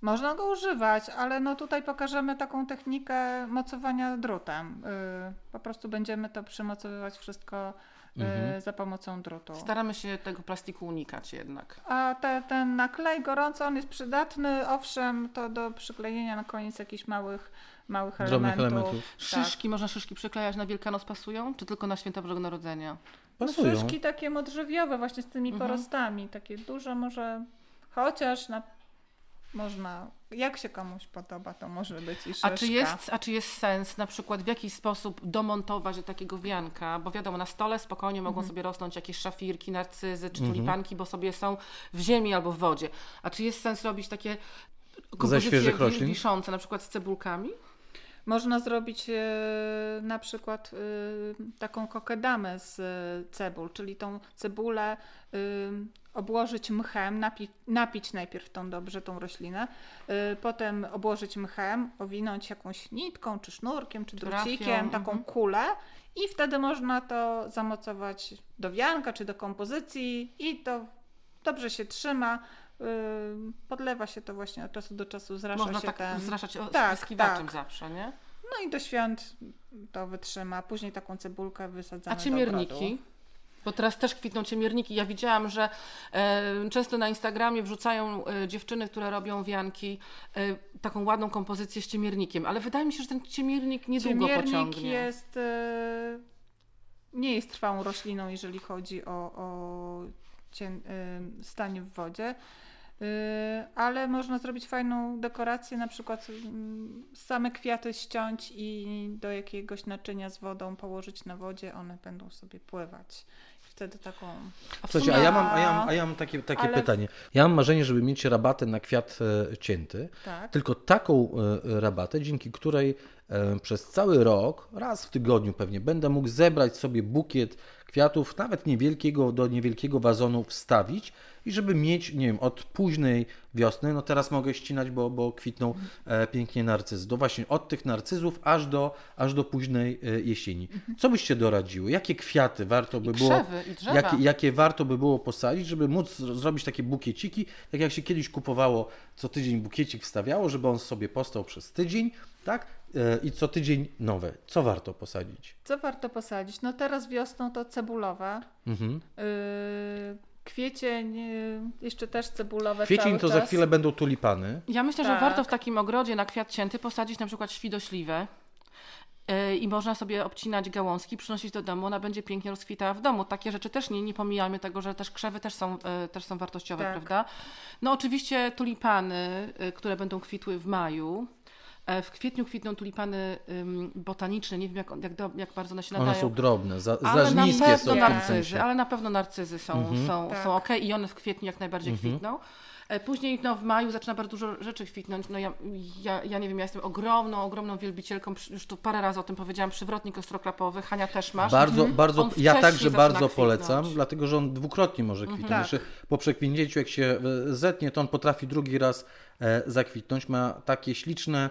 Speaker 2: Można go używać, ale no tutaj pokażemy taką technikę mocowania drutem. Y, Po prostu będziemy to przymocowywać wszystko y,
Speaker 3: Mhm.
Speaker 2: za pomocą drutu.
Speaker 1: Staramy się tego plastiku unikać jednak.
Speaker 2: A te, ten naklej gorący, on jest przydatny, owszem, to do przyklejenia na koniec jakichś małych, małych
Speaker 3: Drobnych
Speaker 2: elementów.
Speaker 3: elementów.
Speaker 2: Tak.
Speaker 1: Szyszki, można szyszki przyklejać na Wielkanoc pasują? Czy tylko na Święta Bożego Narodzenia?
Speaker 3: Pasują.
Speaker 2: Szyszki takie modrzewiowe właśnie z tymi
Speaker 1: Mhm.
Speaker 2: porostami, takie duże może, chociaż na, można, jak się komuś podoba, to może być i szyszka.
Speaker 1: A czy, jest, a czy jest sens na przykład w jakiś sposób domontować do takiego wianka? Bo wiadomo, na stole spokojnie mogą
Speaker 2: Mhm.
Speaker 1: sobie rosnąć jakieś szafirki, narcyzy czy
Speaker 3: Mhm.
Speaker 1: tulipanki, bo sobie są w ziemi albo w wodzie. A czy jest sens robić takie kompozycje wiszące, na przykład z cebulkami?
Speaker 2: Można zrobić e, na przykład e, taką kokedamę z e, cebul, czyli tą cebulę obłożyć mchem, napi- napić najpierw tą dobrze tą roślinę, e, potem obłożyć mchem, owinąć jakąś nitką, czy sznurkiem, czy drucikiem, taką
Speaker 1: mhm.
Speaker 2: kulę i wtedy można to zamocować do wianka, czy do kompozycji i to dobrze się trzyma. e, Podlewa się to właśnie od czasu do czasu, zrasza
Speaker 1: Można
Speaker 2: się
Speaker 1: tak
Speaker 2: ten...
Speaker 1: zraszać
Speaker 2: Tak, tak.
Speaker 1: zawsze, nie?
Speaker 2: No i do świąt to wytrzyma. Później taką cebulkę wysadzamy
Speaker 1: A
Speaker 2: do
Speaker 1: ciemierniki?
Speaker 2: ogrodu.
Speaker 1: Bo teraz też kwitną ciemierniki. Ja widziałam, że e, często na Instagramie wrzucają e, dziewczyny, które robią wianki, e, taką ładną kompozycję z ciemiernikiem, ale wydaje mi się, że ten ciemiernik niedługo
Speaker 2: Ciemiernik
Speaker 1: pociągnie.
Speaker 2: jest, e, nie jest trwałą rośliną, jeżeli chodzi o, o cien, e, stanie w wodzie. Y, ale można zrobić fajną dekorację, na przykład mm, same kwiaty ściąć i do jakiegoś naczynia z wodą położyć na wodzie, one będą sobie pływać. Wtedy taką.
Speaker 1: A
Speaker 3: Słuchajcie, a
Speaker 1: sumie-
Speaker 3: ja mam, a ja mam, a ja mam takie, takie
Speaker 2: Ale-
Speaker 3: pytanie. Ja mam marzenie, żeby mieć rabatę na kwiat e, cięty,
Speaker 2: Tak.
Speaker 3: tylko taką e, rabatę, dzięki której przez cały rok, raz w tygodniu pewnie, będę mógł zebrać sobie bukiet kwiatów, nawet niewielkiego, do niewielkiego wazonu wstawić i żeby mieć, nie wiem, od późnej wiosny, no teraz mogę ścinać, bo, bo kwitną e, pięknie narcyzy, do właśnie od tych narcyzów aż do, aż do późnej e, jesieni. Co byście doradziły? Jakie kwiaty warto by było...
Speaker 1: krzewy, drzewa.
Speaker 3: Jakie, jakie warto by było posadzić, żeby móc zro- zrobić takie bukieciki, tak jak się kiedyś kupowało, co tydzień bukiecik wstawiało, żeby on sobie postał przez tydzień, tak? I co tydzień nowe. Co warto posadzić?
Speaker 2: Co warto posadzić? No teraz wiosną to cebulowe.
Speaker 3: Mhm.
Speaker 2: Yy, kwiecień, yy, jeszcze też cebulowe.
Speaker 3: Kwiecień
Speaker 2: cały
Speaker 3: to za
Speaker 2: czas.
Speaker 3: chwilę będą tulipany.
Speaker 1: Ja myślę, że
Speaker 2: Tak.
Speaker 1: warto w takim ogrodzie na kwiat cięty posadzić na przykład świdośliwę. Yy, I można sobie obcinać gałązki, przynosić do domu, ona będzie pięknie rozkwitała w domu. Takie rzeczy też nie, nie pomijajmy tego, że też krzewy też są, yy, też są wartościowe,
Speaker 2: Tak.
Speaker 1: prawda? No oczywiście tulipany, yy, które będą kwitły w maju. E, W kwietniu kwitną tulipany botaniczne, nie wiem jak, jak, jak bardzo one się nadają.
Speaker 3: One są drobne, za,
Speaker 1: Ale
Speaker 3: za
Speaker 1: na
Speaker 3: niskie
Speaker 1: pewno
Speaker 3: są w tym
Speaker 1: narcyzy,
Speaker 3: sensie.
Speaker 1: ale na pewno narcyzy są,
Speaker 3: Mhm.
Speaker 1: są,
Speaker 2: Tak.
Speaker 1: są ok i one w kwietniu jak najbardziej
Speaker 3: Mhm.
Speaker 1: kwitną. E, Później no, w maju zaczyna bardzo dużo rzeczy kwitnąć. No, ja, ja, ja nie wiem, ja jestem ogromną, ogromną wielbicielką, już tu parę razy o tym powiedziałam, przywrotnik ostroklapowy, Hania też masz.
Speaker 3: Bardzo, bardzo,
Speaker 1: On
Speaker 3: ja także bardzo
Speaker 1: kwitnąć.
Speaker 3: polecam, dlatego że on dwukrotnie może kwitnąć.
Speaker 2: Tak.
Speaker 3: Jeszcze po przekwinięciu, jak się e, zetnie, to on potrafi drugi raz e, zakwitnąć. Ma takie śliczne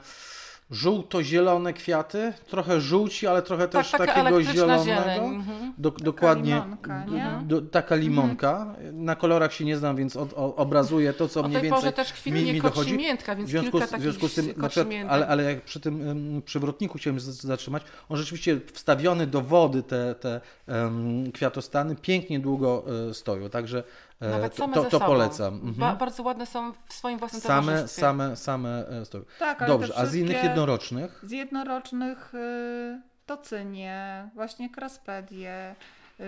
Speaker 3: żółto-zielone kwiaty, trochę żółci, ale trochę też
Speaker 1: taka
Speaker 3: takiego zielonego.
Speaker 1: mhm.
Speaker 3: Do, dokładnie.
Speaker 2: limonka, nie? Mhm.
Speaker 3: Do, taka limonka. Na kolorach się nie znam, więc od, o, obrazuję to, co
Speaker 1: O
Speaker 3: mniej
Speaker 1: tej
Speaker 3: więcej
Speaker 1: porze też
Speaker 3: mi,
Speaker 1: kwitnie
Speaker 3: mi
Speaker 1: koci
Speaker 3: dochodzi.
Speaker 1: miętka, więc
Speaker 3: W związku,
Speaker 1: kilka
Speaker 3: z, w związku z tym, przykład, ale, ale jak przy tym em, przywrotniku chciałem zatrzymać, on rzeczywiście wstawiony do wody te, te em, kwiatostany pięknie długo e, stoją, także
Speaker 1: Nawet
Speaker 3: to,
Speaker 1: same
Speaker 3: to,
Speaker 1: ze
Speaker 3: to
Speaker 1: sobą.
Speaker 3: polecam. Mhm.
Speaker 1: Ba, bardzo ładne są w swoim własnym
Speaker 3: Same,
Speaker 1: towarzystwie.
Speaker 3: same, same e, stoją.
Speaker 2: Tak, ale
Speaker 3: Dobrze, a z innych jednorocznych?
Speaker 2: Z jednorocznych y, to cynie, właśnie kraspedię, y,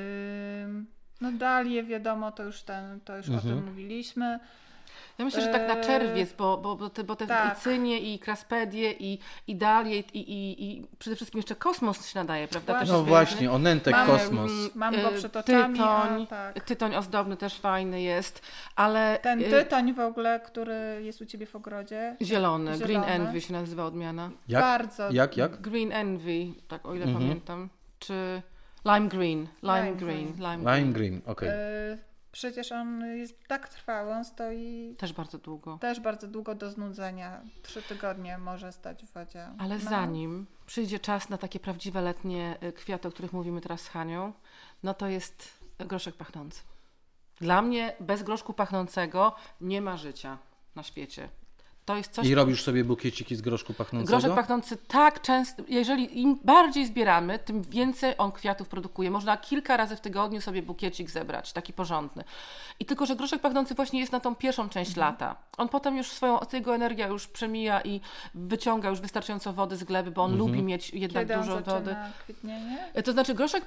Speaker 2: no dalie wiadomo, to już, ten, to już o
Speaker 3: Mhm.
Speaker 2: tym mówiliśmy.
Speaker 1: Ja myślę, że tak na
Speaker 2: Eee,
Speaker 1: czerwiec, bo, bo, bo te, bo te
Speaker 2: tak.
Speaker 1: i cynie, i kraspedie, i, i dalie, i, i, i przede wszystkim jeszcze kosmos się nadaje, prawda?
Speaker 2: Właśnie.
Speaker 3: No właśnie, onętek,
Speaker 2: Mamy,
Speaker 3: kosmos.
Speaker 1: mm,
Speaker 2: Mam go
Speaker 1: e,
Speaker 2: przed oczami,
Speaker 1: Tytoń,
Speaker 2: a tak.
Speaker 1: tytoń ozdobny też fajny jest, ale
Speaker 2: Ten
Speaker 1: e,
Speaker 2: tytoń w ogóle, który jest u Ciebie w ogrodzie,
Speaker 1: zielony, Green
Speaker 2: zielony.
Speaker 1: Envy się nazywa odmiana.
Speaker 3: Jak?
Speaker 2: bardzo
Speaker 3: Jak, jak?
Speaker 1: Green Envy, tak o ile
Speaker 3: Mhm.
Speaker 1: pamiętam, czy Lime Green, Lime,
Speaker 2: Lime
Speaker 1: Green,
Speaker 2: green.
Speaker 1: Lime,
Speaker 3: Lime
Speaker 1: green.
Speaker 3: green, okej.
Speaker 2: y, przecież on jest tak trwały, on stoi
Speaker 1: Też bardzo długo.
Speaker 2: też bardzo długo do znudzenia. Trzy tygodnie może stać w wodzie.
Speaker 1: Ale
Speaker 2: No.
Speaker 1: zanim przyjdzie czas na takie prawdziwe letnie y, kwiaty, o których mówimy teraz z Hanią, no to jest groszek pachnący. Dla mnie bez groszku pachnącego nie ma życia na świecie. To jest coś.
Speaker 3: I robisz sobie bukieciki z groszku pachnącego?
Speaker 1: Groszek pachnący tak często, jeżeli im bardziej zbieramy, tym więcej on kwiatów produkuje. Można kilka razy w tygodniu sobie bukiecik zebrać, taki porządny. I tylko, że groszek pachnący właśnie jest na tą pierwszą część
Speaker 2: Mhm.
Speaker 1: lata. On potem już swoją, jego energia już przemija i wyciąga już wystarczająco wody z gleby, bo on lubi mieć jednak
Speaker 2: Kiedy on
Speaker 1: dużo
Speaker 2: zaczyna
Speaker 1: wody.
Speaker 2: kwitnienie?
Speaker 1: To znaczy groszek,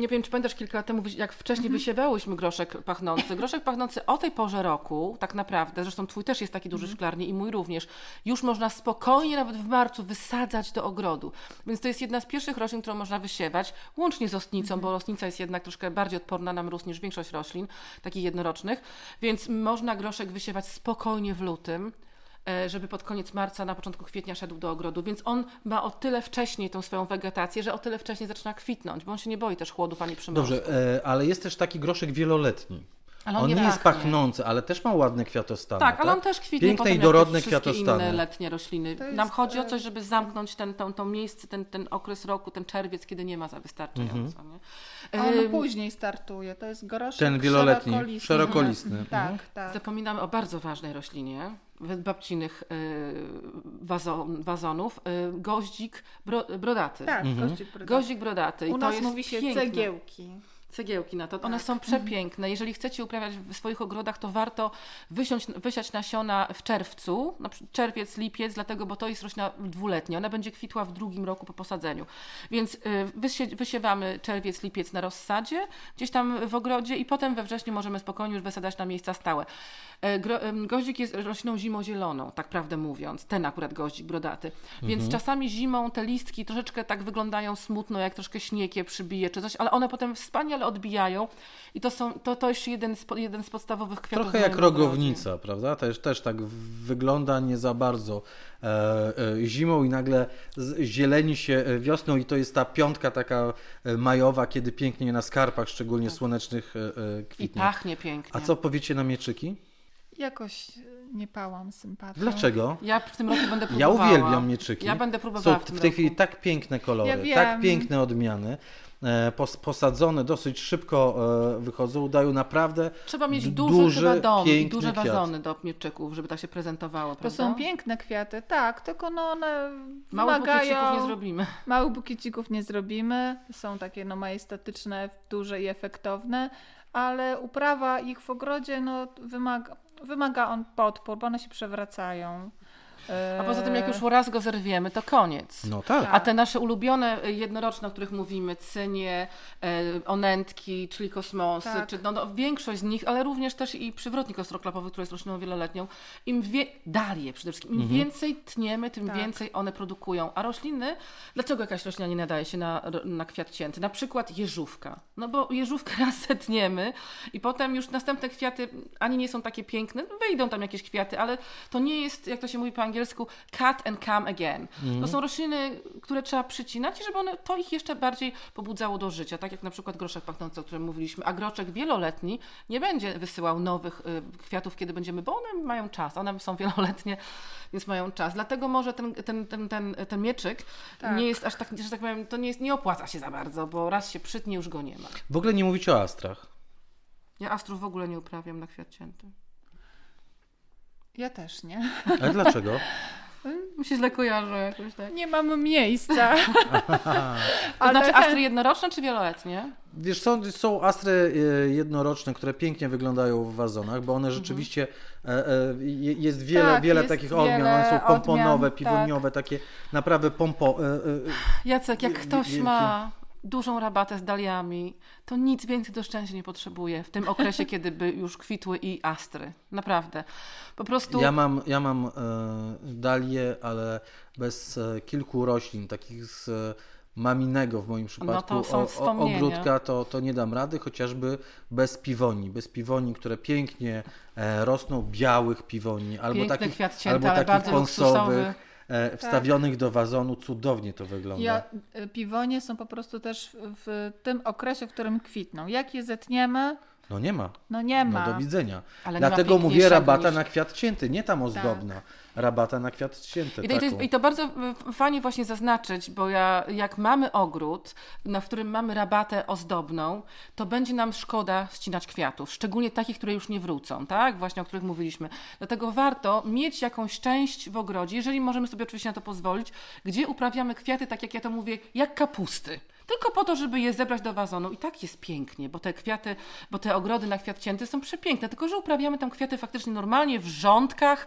Speaker 1: nie wiem czy pamiętasz kilka lat temu, jak wcześniej
Speaker 2: Mhm.
Speaker 1: wysiewałyśmy groszek pachnący. Groszek pachnący o tej porze roku, tak naprawdę, zresztą twój też jest taki duży
Speaker 2: Mhm.
Speaker 1: szklarni i mój również, już można spokojnie nawet w marcu wysadzać do ogrodu. Więc to jest jedna z pierwszych roślin, którą można wysiewać, łącznie z ostnicą, bo ostnica jest jednak troszkę bardziej odporna na mróz niż większość roślin, takich jednorocznych, więc można groszek wysiewać spokojnie w lutym e, żeby pod koniec marca, na początku kwietnia szedł do ogrodu, więc on ma o tyle wcześniej tą swoją wegetację, że o tyle wcześniej zaczyna kwitnąć, bo on się nie boi też chłodów ani przymrozków.
Speaker 3: Dobrze, e, ale jest też taki groszek wieloletni.
Speaker 1: Ale
Speaker 3: On, nie, jest
Speaker 1: pachnie.
Speaker 3: pachnący, ale też ma ładne kwiatostany.
Speaker 1: Tak, ale on też kwitnie
Speaker 3: Piękne
Speaker 1: potem
Speaker 3: i dorodne kwiatostany.
Speaker 1: inne letnie rośliny.
Speaker 2: Jest,
Speaker 1: Nam chodzi o
Speaker 2: e,
Speaker 1: coś, żeby zamknąć ten, to, to miejsce, ten, ten okres roku, ten czerwiec, kiedy nie ma za wystarczająco.
Speaker 3: Mhm.
Speaker 1: Nie?
Speaker 2: A on później startuje. To jest groszek
Speaker 3: Ten wieloletni,
Speaker 2: szerokolistny.
Speaker 3: szerokolistny. Mhm.
Speaker 2: Tak, tak.
Speaker 1: Zapominamy o bardzo ważnej roślinie, babcinych y, wazon, wazonów, y, goździk bro, brodaty.
Speaker 2: Tak,
Speaker 3: Mhm.
Speaker 2: goździk brodaty.
Speaker 1: Goździk brodaty. I
Speaker 2: U
Speaker 1: to
Speaker 2: nas
Speaker 1: jest
Speaker 2: mówi się
Speaker 1: piękne.
Speaker 2: cegiełki.
Speaker 1: Cegiełki na to. One są przepiękne. Jeżeli chcecie uprawiać w swoich ogrodach, to warto wysiąść, wysiać nasiona w czerwcu, na czerwiec, lipiec, dlatego, bo to jest roślina dwuletnia. Ona będzie kwitła w drugim roku po posadzeniu. Więc y, wysie, wysiewamy czerwiec, lipiec na rozsadzie, gdzieś tam w ogrodzie i potem we wrześniu możemy spokojnie już wysadzać na miejsca stałe. E, Gro, goździk jest rośliną zimozieloną, tak prawdę mówiąc. Ten akurat goździk brodaty. Więc czasami zimą te listki troszeczkę tak wyglądają smutno, jak troszkę śnieg je przybije czy coś, ale one potem wspaniale odbijają i to, są, to, to jest jeden z, jeden z podstawowych kwiatów.
Speaker 3: Trochę jak rogownica, prawda? Też, też tak wygląda nie za bardzo e, e, zimą i nagle z, zieleni się wiosną i to jest ta piątka taka e, majowa, kiedy pięknie na skarpach, szczególnie słonecznych, e, e,
Speaker 1: I
Speaker 3: kwitnie.
Speaker 1: pachnie pięknie.
Speaker 3: A co powiecie na mieczyki?
Speaker 2: Jakoś nie pałam sympatią.
Speaker 3: Dlaczego?
Speaker 1: Ja w tym roku będę
Speaker 3: Ja
Speaker 1: próbowała.
Speaker 3: uwielbiam mieczyki.
Speaker 1: Ja będę próbowała
Speaker 3: Są
Speaker 1: w tym
Speaker 3: w tej
Speaker 1: roku.
Speaker 3: chwili tak piękne kolory,
Speaker 2: Ja
Speaker 3: tak piękne odmiany. E, pos- Posadzone dosyć szybko e, wychodzą, dają naprawdę
Speaker 1: Trzeba mieć duży,
Speaker 3: duży,
Speaker 1: chyba dom i duże
Speaker 3: kwiat.
Speaker 1: wazony do mieczyków, żeby tak się prezentowało,
Speaker 2: To
Speaker 1: prawda?
Speaker 2: są piękne kwiaty, tak, tylko no one
Speaker 1: Małych bukiecików nie zrobimy.
Speaker 2: Małych bukiecików nie zrobimy, są takie no majestatyczne, duże i efektowne, ale uprawa ich w ogrodzie no, wymaga, wymaga on podpór, bo one się przewracają.
Speaker 1: A poza tym, jak już raz go zerwiemy, to koniec.
Speaker 3: No tak.
Speaker 1: A te nasze ulubione y, jednoroczne, o których mówimy, cynie, e, onętki, czyli kosmosy,
Speaker 2: Tak.
Speaker 1: czy no, no, większość z nich, ale również też i przywrotnik ostroklapowy, który jest rośliną wieloletnią, im wie, dalie przede wszystkim, im więcej tniemy, tym
Speaker 2: Tak.
Speaker 1: więcej one produkują. A rośliny, dlaczego jakaś roślina nie nadaje się na, na kwiat cięty? Na przykład jeżówka. No bo jeżówkę raz setniemy i potem już następne kwiaty ani nie są takie piękne, wyjdą tam jakieś kwiaty, ale to nie jest, jak to się mówi po angielsku, cut and come again. To są rośliny, które trzeba przycinać i żeby one, to ich jeszcze bardziej pobudzało do życia, tak jak na przykład groszek pachnący, o którym mówiliśmy, a groczek wieloletni nie będzie wysyłał nowych y, kwiatów, kiedy będziemy, bo one mają czas, one są wieloletnie, więc mają czas. Dlatego może ten, ten, ten, ten, ten mieczyk
Speaker 2: Tak.
Speaker 1: nie jest aż tak, że tak powiem, to nie, jest, nie opłaca się za bardzo, bo raz się przytnie, już go nie ma.
Speaker 3: W ogóle nie mówicie o astrach.
Speaker 1: Ja astrów w ogóle nie uprawiam na kwiat cięty.
Speaker 2: Ja też nie.
Speaker 3: Ale dlaczego?
Speaker 1: Mi się źle kojarzy jakoś tak.
Speaker 2: Nie mam miejsca.
Speaker 1: To znaczy
Speaker 2: ten-
Speaker 1: astry jednoroczne czy wieloletnie?
Speaker 3: Wiesz, są, są astry e, jednoroczne, które pięknie wyglądają w wazonach, bo one
Speaker 1: Mhm.
Speaker 3: rzeczywiście e, e, je- jest wiele,
Speaker 2: Tak,
Speaker 3: wiele
Speaker 2: jest
Speaker 3: takich odmian. One są pomponowe,
Speaker 2: odmian,
Speaker 3: piwoniowe, takie naprawdę pompo. e, e,
Speaker 1: Jacek, jak
Speaker 3: Wie-
Speaker 1: ktoś
Speaker 3: wielkie.
Speaker 1: ma dużą rabatę z daliami, to nic więcej do szczęścia nie potrzebuje w tym okresie, kiedy by już kwitły i astry. Naprawdę. Po prostu
Speaker 3: Ja mam, ja mam e, dalię, ale bez e, kilku roślin, takich z e, maminego w moim przypadku
Speaker 1: No to są
Speaker 3: o- o, ogródka, to, to nie dam rady, chociażby bez piwoni. Bez piwoni, które pięknie rosną, białych piwoni, albo
Speaker 1: Piękny
Speaker 3: takich,
Speaker 1: kwiat cięty,
Speaker 3: albo takich ponsowych,
Speaker 1: luksusowy.
Speaker 3: E, wstawionych do wazonu. Cudownie to wygląda.
Speaker 2: Ja, y, piwonie są po prostu też w, tym okresie, w którym kwitną. Jak je zetniemy,
Speaker 3: No nie ma.
Speaker 2: no nie ma.
Speaker 3: No do widzenia.
Speaker 1: Ale
Speaker 3: Dlatego mówię rabata
Speaker 1: niż-
Speaker 3: na kwiat cięty, nie tam ozdobna. Rabata na kwiat cięty.
Speaker 1: I to, i, to bardzo y, fajnie właśnie zaznaczyć, bo ja, jak mamy ogród, na w którym mamy rabatę ozdobną, to będzie nam szkoda ścinać kwiatów, szczególnie takich, które już nie wrócą, tak? Właśnie o których mówiliśmy. Dlatego warto mieć jakąś część w ogrodzie, jeżeli możemy sobie oczywiście na to pozwolić, gdzie uprawiamy kwiaty, tak jak ja to mówię, jak kapusty. Tylko po to, żeby je zebrać do wazonu. I tak jest pięknie, bo te kwiaty, bo te ogrody na kwiat cięty są przepiękne. Tylko, że uprawiamy tam kwiaty faktycznie normalnie w rządkach,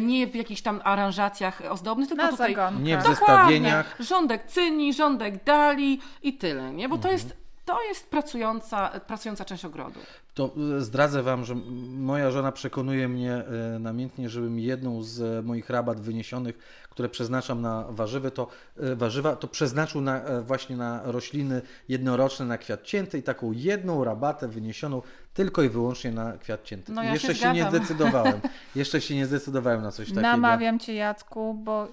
Speaker 1: nie w jakichś tam aranżacjach ozdobnych, tylko
Speaker 2: Na
Speaker 1: tutaj.
Speaker 3: Nie w
Speaker 1: Dokładnie.
Speaker 3: zestawieniach.
Speaker 1: Rządek cyni, rządek dali i tyle, nie? Bo to jest, to jest pracująca, pracująca część ogrodu.
Speaker 3: To e, zdradzę Wam, że moja żona przekonuje mnie e, namiętnie, żebym jedną z e, moich rabat wyniesionych, które przeznaczam na warzywy, to warzywa, to przeznaczył na, właśnie na rośliny jednoroczne, na kwiat cięty i taką jedną rabatę wyniesioną tylko i wyłącznie na kwiat cięty.
Speaker 1: No ja
Speaker 3: Jeszcze
Speaker 1: się
Speaker 3: się, nie zdecydowałem. Jeszcze się nie zdecydowałem na coś takiego.
Speaker 2: Namawiam cię, Jacku, bo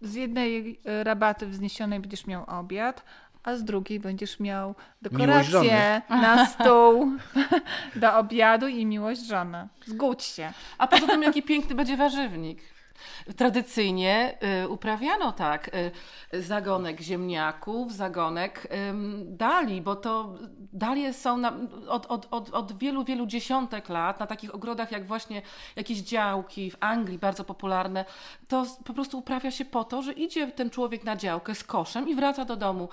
Speaker 2: z jednej rabaty wzniesionej będziesz miał obiad, a z drugiej będziesz miał dekorację na stół do obiadu i miłość żony. Zgódź się.
Speaker 1: A poza tym, jaki piękny będzie warzywnik. Tradycyjnie y, uprawiano tak y, zagonek ziemniaków, zagonek ym, dali, bo to dalie są na, od, od, od, od wielu, wielu dziesiątek lat na takich ogrodach jak właśnie jakieś działki w Anglii bardzo popularne. To po prostu uprawia się po to, że idzie ten człowiek na działkę z koszem i wraca do domu.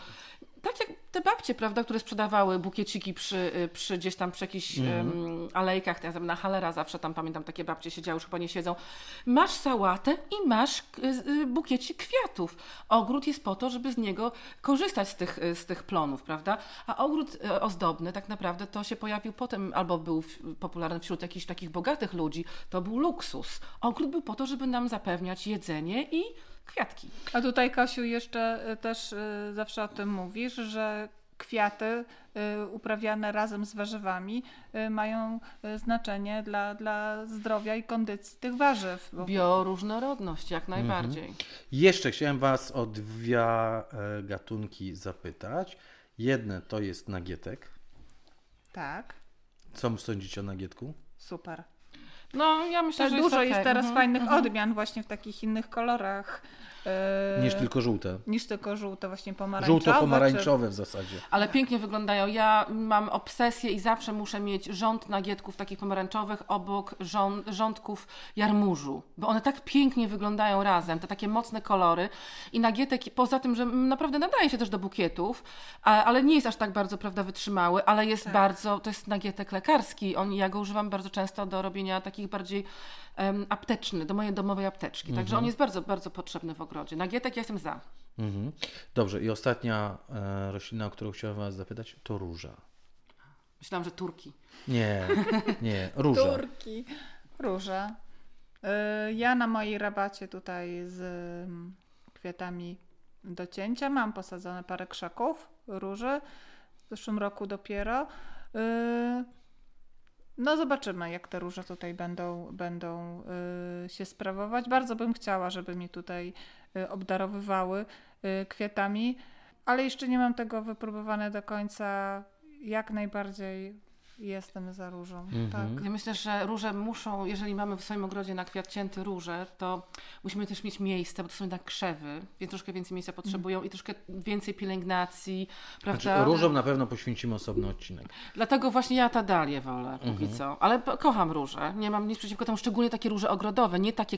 Speaker 1: Tak jak te babcie, prawda, które sprzedawały bukieciki przy, y, przy gdzieś tam przy jakichś mm. um, alejkach, ja na halera zawsze tam pamiętam takie babcie siedziały, już chyba nie siedzą. Masz sałatę i masz y, bukiecik kwiatów. Ogród jest po to, żeby z niego korzystać z tych, z tych plonów, prawda? A ogród ozdobny tak naprawdę to się pojawił potem, albo był popularny wśród jakichś takich bogatych ludzi, to był luksus. Ogród był po to, żeby nam zapewniać jedzenie i kwiatki.
Speaker 2: A tutaj, Kasiu, jeszcze y, też y, zawsze o tym mówisz, że kwiaty y, uprawiane razem z warzywami mają znaczenie dla, dla zdrowia i kondycji tych warzyw.
Speaker 1: Bioróżnorodność, jak mhm. najbardziej. Mhm.
Speaker 3: Jeszcze chciałem Was o dwie gatunki zapytać. Jedne to jest nagietek.
Speaker 2: Tak.
Speaker 3: Co sądzicie o nagietku?
Speaker 2: Super.
Speaker 1: No, ja myślę, że
Speaker 2: dużo
Speaker 1: jest,
Speaker 2: jest teraz mhm, fajnych mhm. odmian właśnie w takich innych kolorach.
Speaker 3: Yy, niż tylko żółte.
Speaker 2: Niż tylko żółte, właśnie pomarańczowe.
Speaker 3: Żółto-pomarańczowe czy... w zasadzie.
Speaker 1: Ale pięknie wyglądają. Ja mam obsesję i zawsze muszę mieć rząd nagietków takich pomarańczowych obok rząd, rządków jarmużu, bo one tak pięknie wyglądają razem, te takie mocne kolory. I nagietek, poza tym, że naprawdę nadaje się też do bukietów, ale nie jest aż tak bardzo, prawda, wytrzymały, ale jest tak. bardzo, to jest nagietek lekarski. On, ja go używam bardzo często do robienia takich bardziej um, apteczny, do mojej domowej apteczki. Mhm. Także on jest bardzo, bardzo potrzebny w ogrodzie. Nagietek ja jestem za.
Speaker 3: Mhm. Dobrze, i ostatnia e, roślina, o którą chciałem Was zapytać, to róża.
Speaker 1: Myślałam, że turki.
Speaker 3: Nie, nie, róża.
Speaker 2: Turki. Róża. Y, ja na mojej rabacie tutaj z mm, kwiatami do cięcia mam posadzone parę krzaków róży. W zeszłym roku dopiero. Y, no zobaczymy, jak te róże tutaj będą, będą y, się sprawować. Bardzo bym chciała, żeby mi tutaj y, obdarowywały y, kwiatami, ale jeszcze nie mam tego wypróbowane do końca. Jak najbardziej Jestem za różą, mhm. tak.
Speaker 1: Ja myślę, że róże muszą, jeżeli mamy w swoim ogrodzie na kwiat cięty róże, to musimy też mieć miejsce, bo to są jednak krzewy, więc troszkę więcej miejsca potrzebują mhm. i troszkę więcej pielęgnacji, prawda?
Speaker 3: Znaczy, różom na pewno poświęcimy osobny odcinek.
Speaker 1: Dlatego właśnie ja ta dalię wolę póki mhm. co, ale kocham róże, nie mam nic przeciwko temu, szczególnie takie róże ogrodowe, nie takie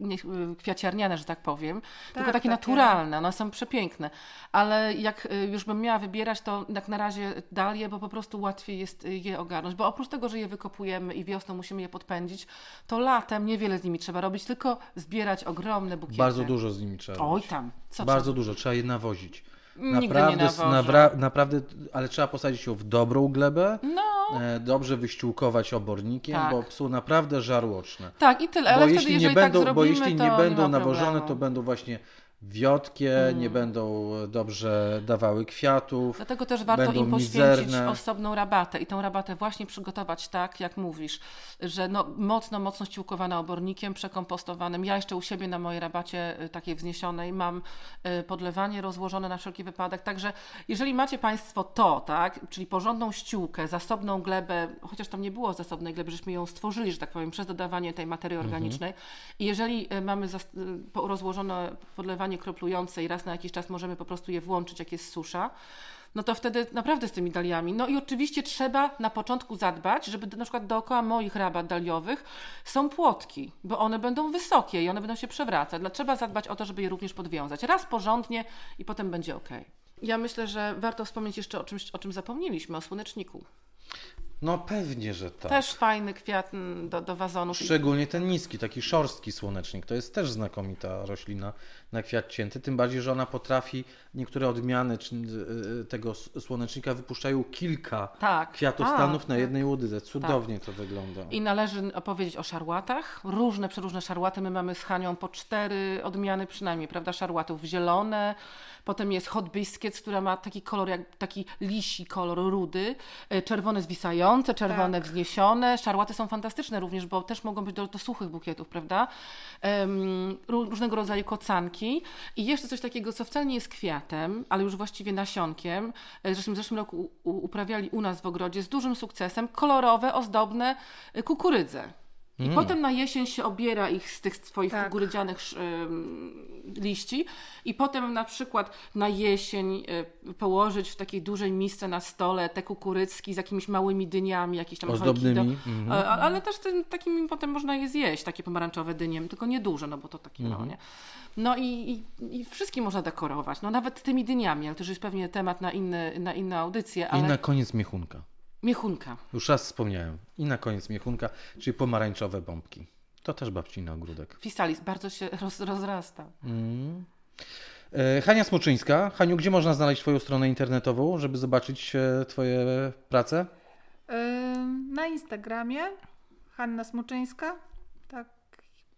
Speaker 1: nie, kwiaciarniane, że tak powiem, tak, tylko takie, takie naturalne, one są przepiękne, ale jak y, już bym miała wybierać, to jak na razie dalię, bo po prostu łatwiej jest je ogarnąć, bo oprócz tego, że je wykopujemy i wiosną musimy je podpędzić, to latem niewiele z nimi trzeba robić, tylko zbierać ogromne bukiety.
Speaker 3: Bardzo dużo z nimi trzeba
Speaker 1: Oj tam,
Speaker 3: co Bardzo trzeba? dużo, trzeba je nawozić.
Speaker 1: Naprawdę,
Speaker 3: nawra, naprawdę, ale trzeba posadzić ją w dobrą glebę,
Speaker 1: no.
Speaker 3: e, dobrze wyściółkować obornikiem, tak. bo są naprawdę żarłoczne.
Speaker 1: Tak, i tyle, ale bo wtedy, jeśli nie będą, tak zrobimy,
Speaker 3: Bo jeśli nie będą
Speaker 1: nie
Speaker 3: nawożone, to będą właśnie wiotkie, mm. nie będą dobrze dawały kwiatów.
Speaker 1: Dlatego też warto im poświęcić mizerne. osobną rabatę i tą rabatę właśnie przygotować tak, jak mówisz, że no, mocno, mocno ściółkowana obornikiem, przekompostowanym. Ja jeszcze u siebie na mojej rabacie y, takiej wzniesionej mam y, podlewanie rozłożone na wszelki wypadek. Także jeżeli macie Państwo to, tak, czyli porządną ściółkę, zasobną glebę, chociaż tam nie było zasobnej gleby, żeśmy ją stworzyli, że tak powiem, przez dodawanie tej materii mhm. organicznej. Mm -hmm. I jeżeli y, mamy rozłożone podlewanie kroplujące i raz na jakiś czas możemy po prostu je włączyć, jak jest susza, no to wtedy naprawdę z tymi daliami. No i oczywiście trzeba na początku zadbać, żeby na przykład dookoła moich rabat daliowych są płotki, bo one będą wysokie i one będą się przewracać. Dlatego trzeba zadbać o to, żeby je również podwiązać. Raz porządnie i potem będzie ok. Ja myślę, że warto wspomnieć jeszcze o czymś, o czym zapomnieliśmy, o słoneczniku.
Speaker 3: No pewnie, że tak.
Speaker 1: Też fajny kwiat do, do wazonów.
Speaker 3: Szczególnie ten niski, taki szorstki słonecznik. To jest też znakomita roślina na kwiat cięty. Tym bardziej, że ona potrafi, niektóre odmiany y, y, tego słonecznika wypuszczają kilka tak. kwiatostanów A, na tak. jednej łodydze. Cudownie tak. to wygląda.
Speaker 1: I należy opowiedzieć o szarłatach. Różne, przeróżne szarłaty. My mamy z Hanią po cztery odmiany przynajmniej, prawda? Szarłatów zielone, Potem jest hot biscuits, która ma taki kolor, jak taki lisi kolor rudy, e, czerwone zwisające, czerwone tak. wzniesione. Szarłaty są fantastyczne również, bo też mogą być do, do suchych bukietów, prawda? Um, różnego rodzaju kocanki. I jeszcze coś takiego, co wcale nie jest kwiatem, ale już właściwie nasionkiem. E, zresztą w zeszłym roku uprawiali u nas w ogrodzie z dużym sukcesem kolorowe, ozdobne e, kukurydze. I
Speaker 3: Mm.
Speaker 1: potem na jesień się obiera ich z tych swoich
Speaker 2: Tak.
Speaker 1: ugrydzianych liści i potem na przykład na jesień y, położyć w takiej dużej misce na stole te kukurycki z jakimiś małymi dyniami, jakieś tam
Speaker 3: Ozdobnymi, mhm.
Speaker 1: A- a- Ale też tym, takimi potem można je zjeść, takie pomarańczowe dynie, tylko nie duże, no bo to takie
Speaker 3: Mhm.
Speaker 1: mało, nie? No i, i, i wszystkim można dekorować, no nawet tymi dyniami, ale to już jest pewnie temat na, inny, na inne audycje,
Speaker 3: I
Speaker 1: ale
Speaker 3: na koniec miechunka.
Speaker 1: Miechunka.
Speaker 3: Już raz wspomniałem. I na koniec miechunka, czyli pomarańczowe bombki. To też babciny ogródek.
Speaker 1: Fisalis bardzo się roz, rozrasta.
Speaker 3: Mm. E, Hania Smoczyńska. Haniu, gdzie można znaleźć Twoją stronę internetową, żeby zobaczyć e, Twoje prace?
Speaker 2: Ym, Na Instagramie Hanna Smuczyńska, tak,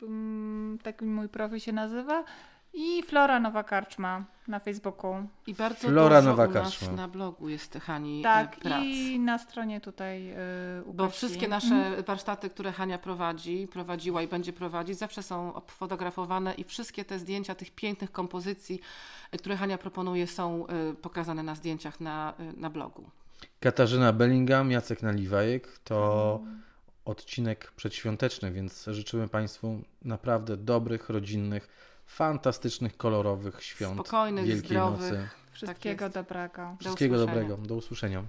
Speaker 2: ym, tak mój profil się nazywa. I Flora Nowa Karczma na Facebooku.
Speaker 1: I bardzo
Speaker 3: Flora
Speaker 1: dużo
Speaker 3: Nowa
Speaker 1: u nas
Speaker 3: Karczma.
Speaker 1: na blogu jest Hani
Speaker 2: Tak,
Speaker 1: e, prac.
Speaker 2: i na stronie tutaj y, u
Speaker 1: Bo wszystkie nasze warsztaty, które Hania prowadzi, prowadziła i będzie prowadzić, zawsze są obfotografowane i wszystkie te zdjęcia tych pięknych kompozycji, e, które Hania proponuje, są e, pokazane na zdjęciach na, na blogu.
Speaker 3: Katarzyna Bellingham, Jacek Naliwajek. To odcinek przedświąteczny, więc życzymy Państwu naprawdę dobrych, rodzinnych, fantastycznych, kolorowych świąt.
Speaker 1: Spokojnych,
Speaker 3: Wielkiej
Speaker 1: zdrowych.
Speaker 3: Nocy.
Speaker 2: Wszystkiego
Speaker 1: jest.
Speaker 2: dobrego.
Speaker 1: Do
Speaker 3: Wszystkiego
Speaker 1: usłyszenia.
Speaker 3: dobrego. Do usłyszenia.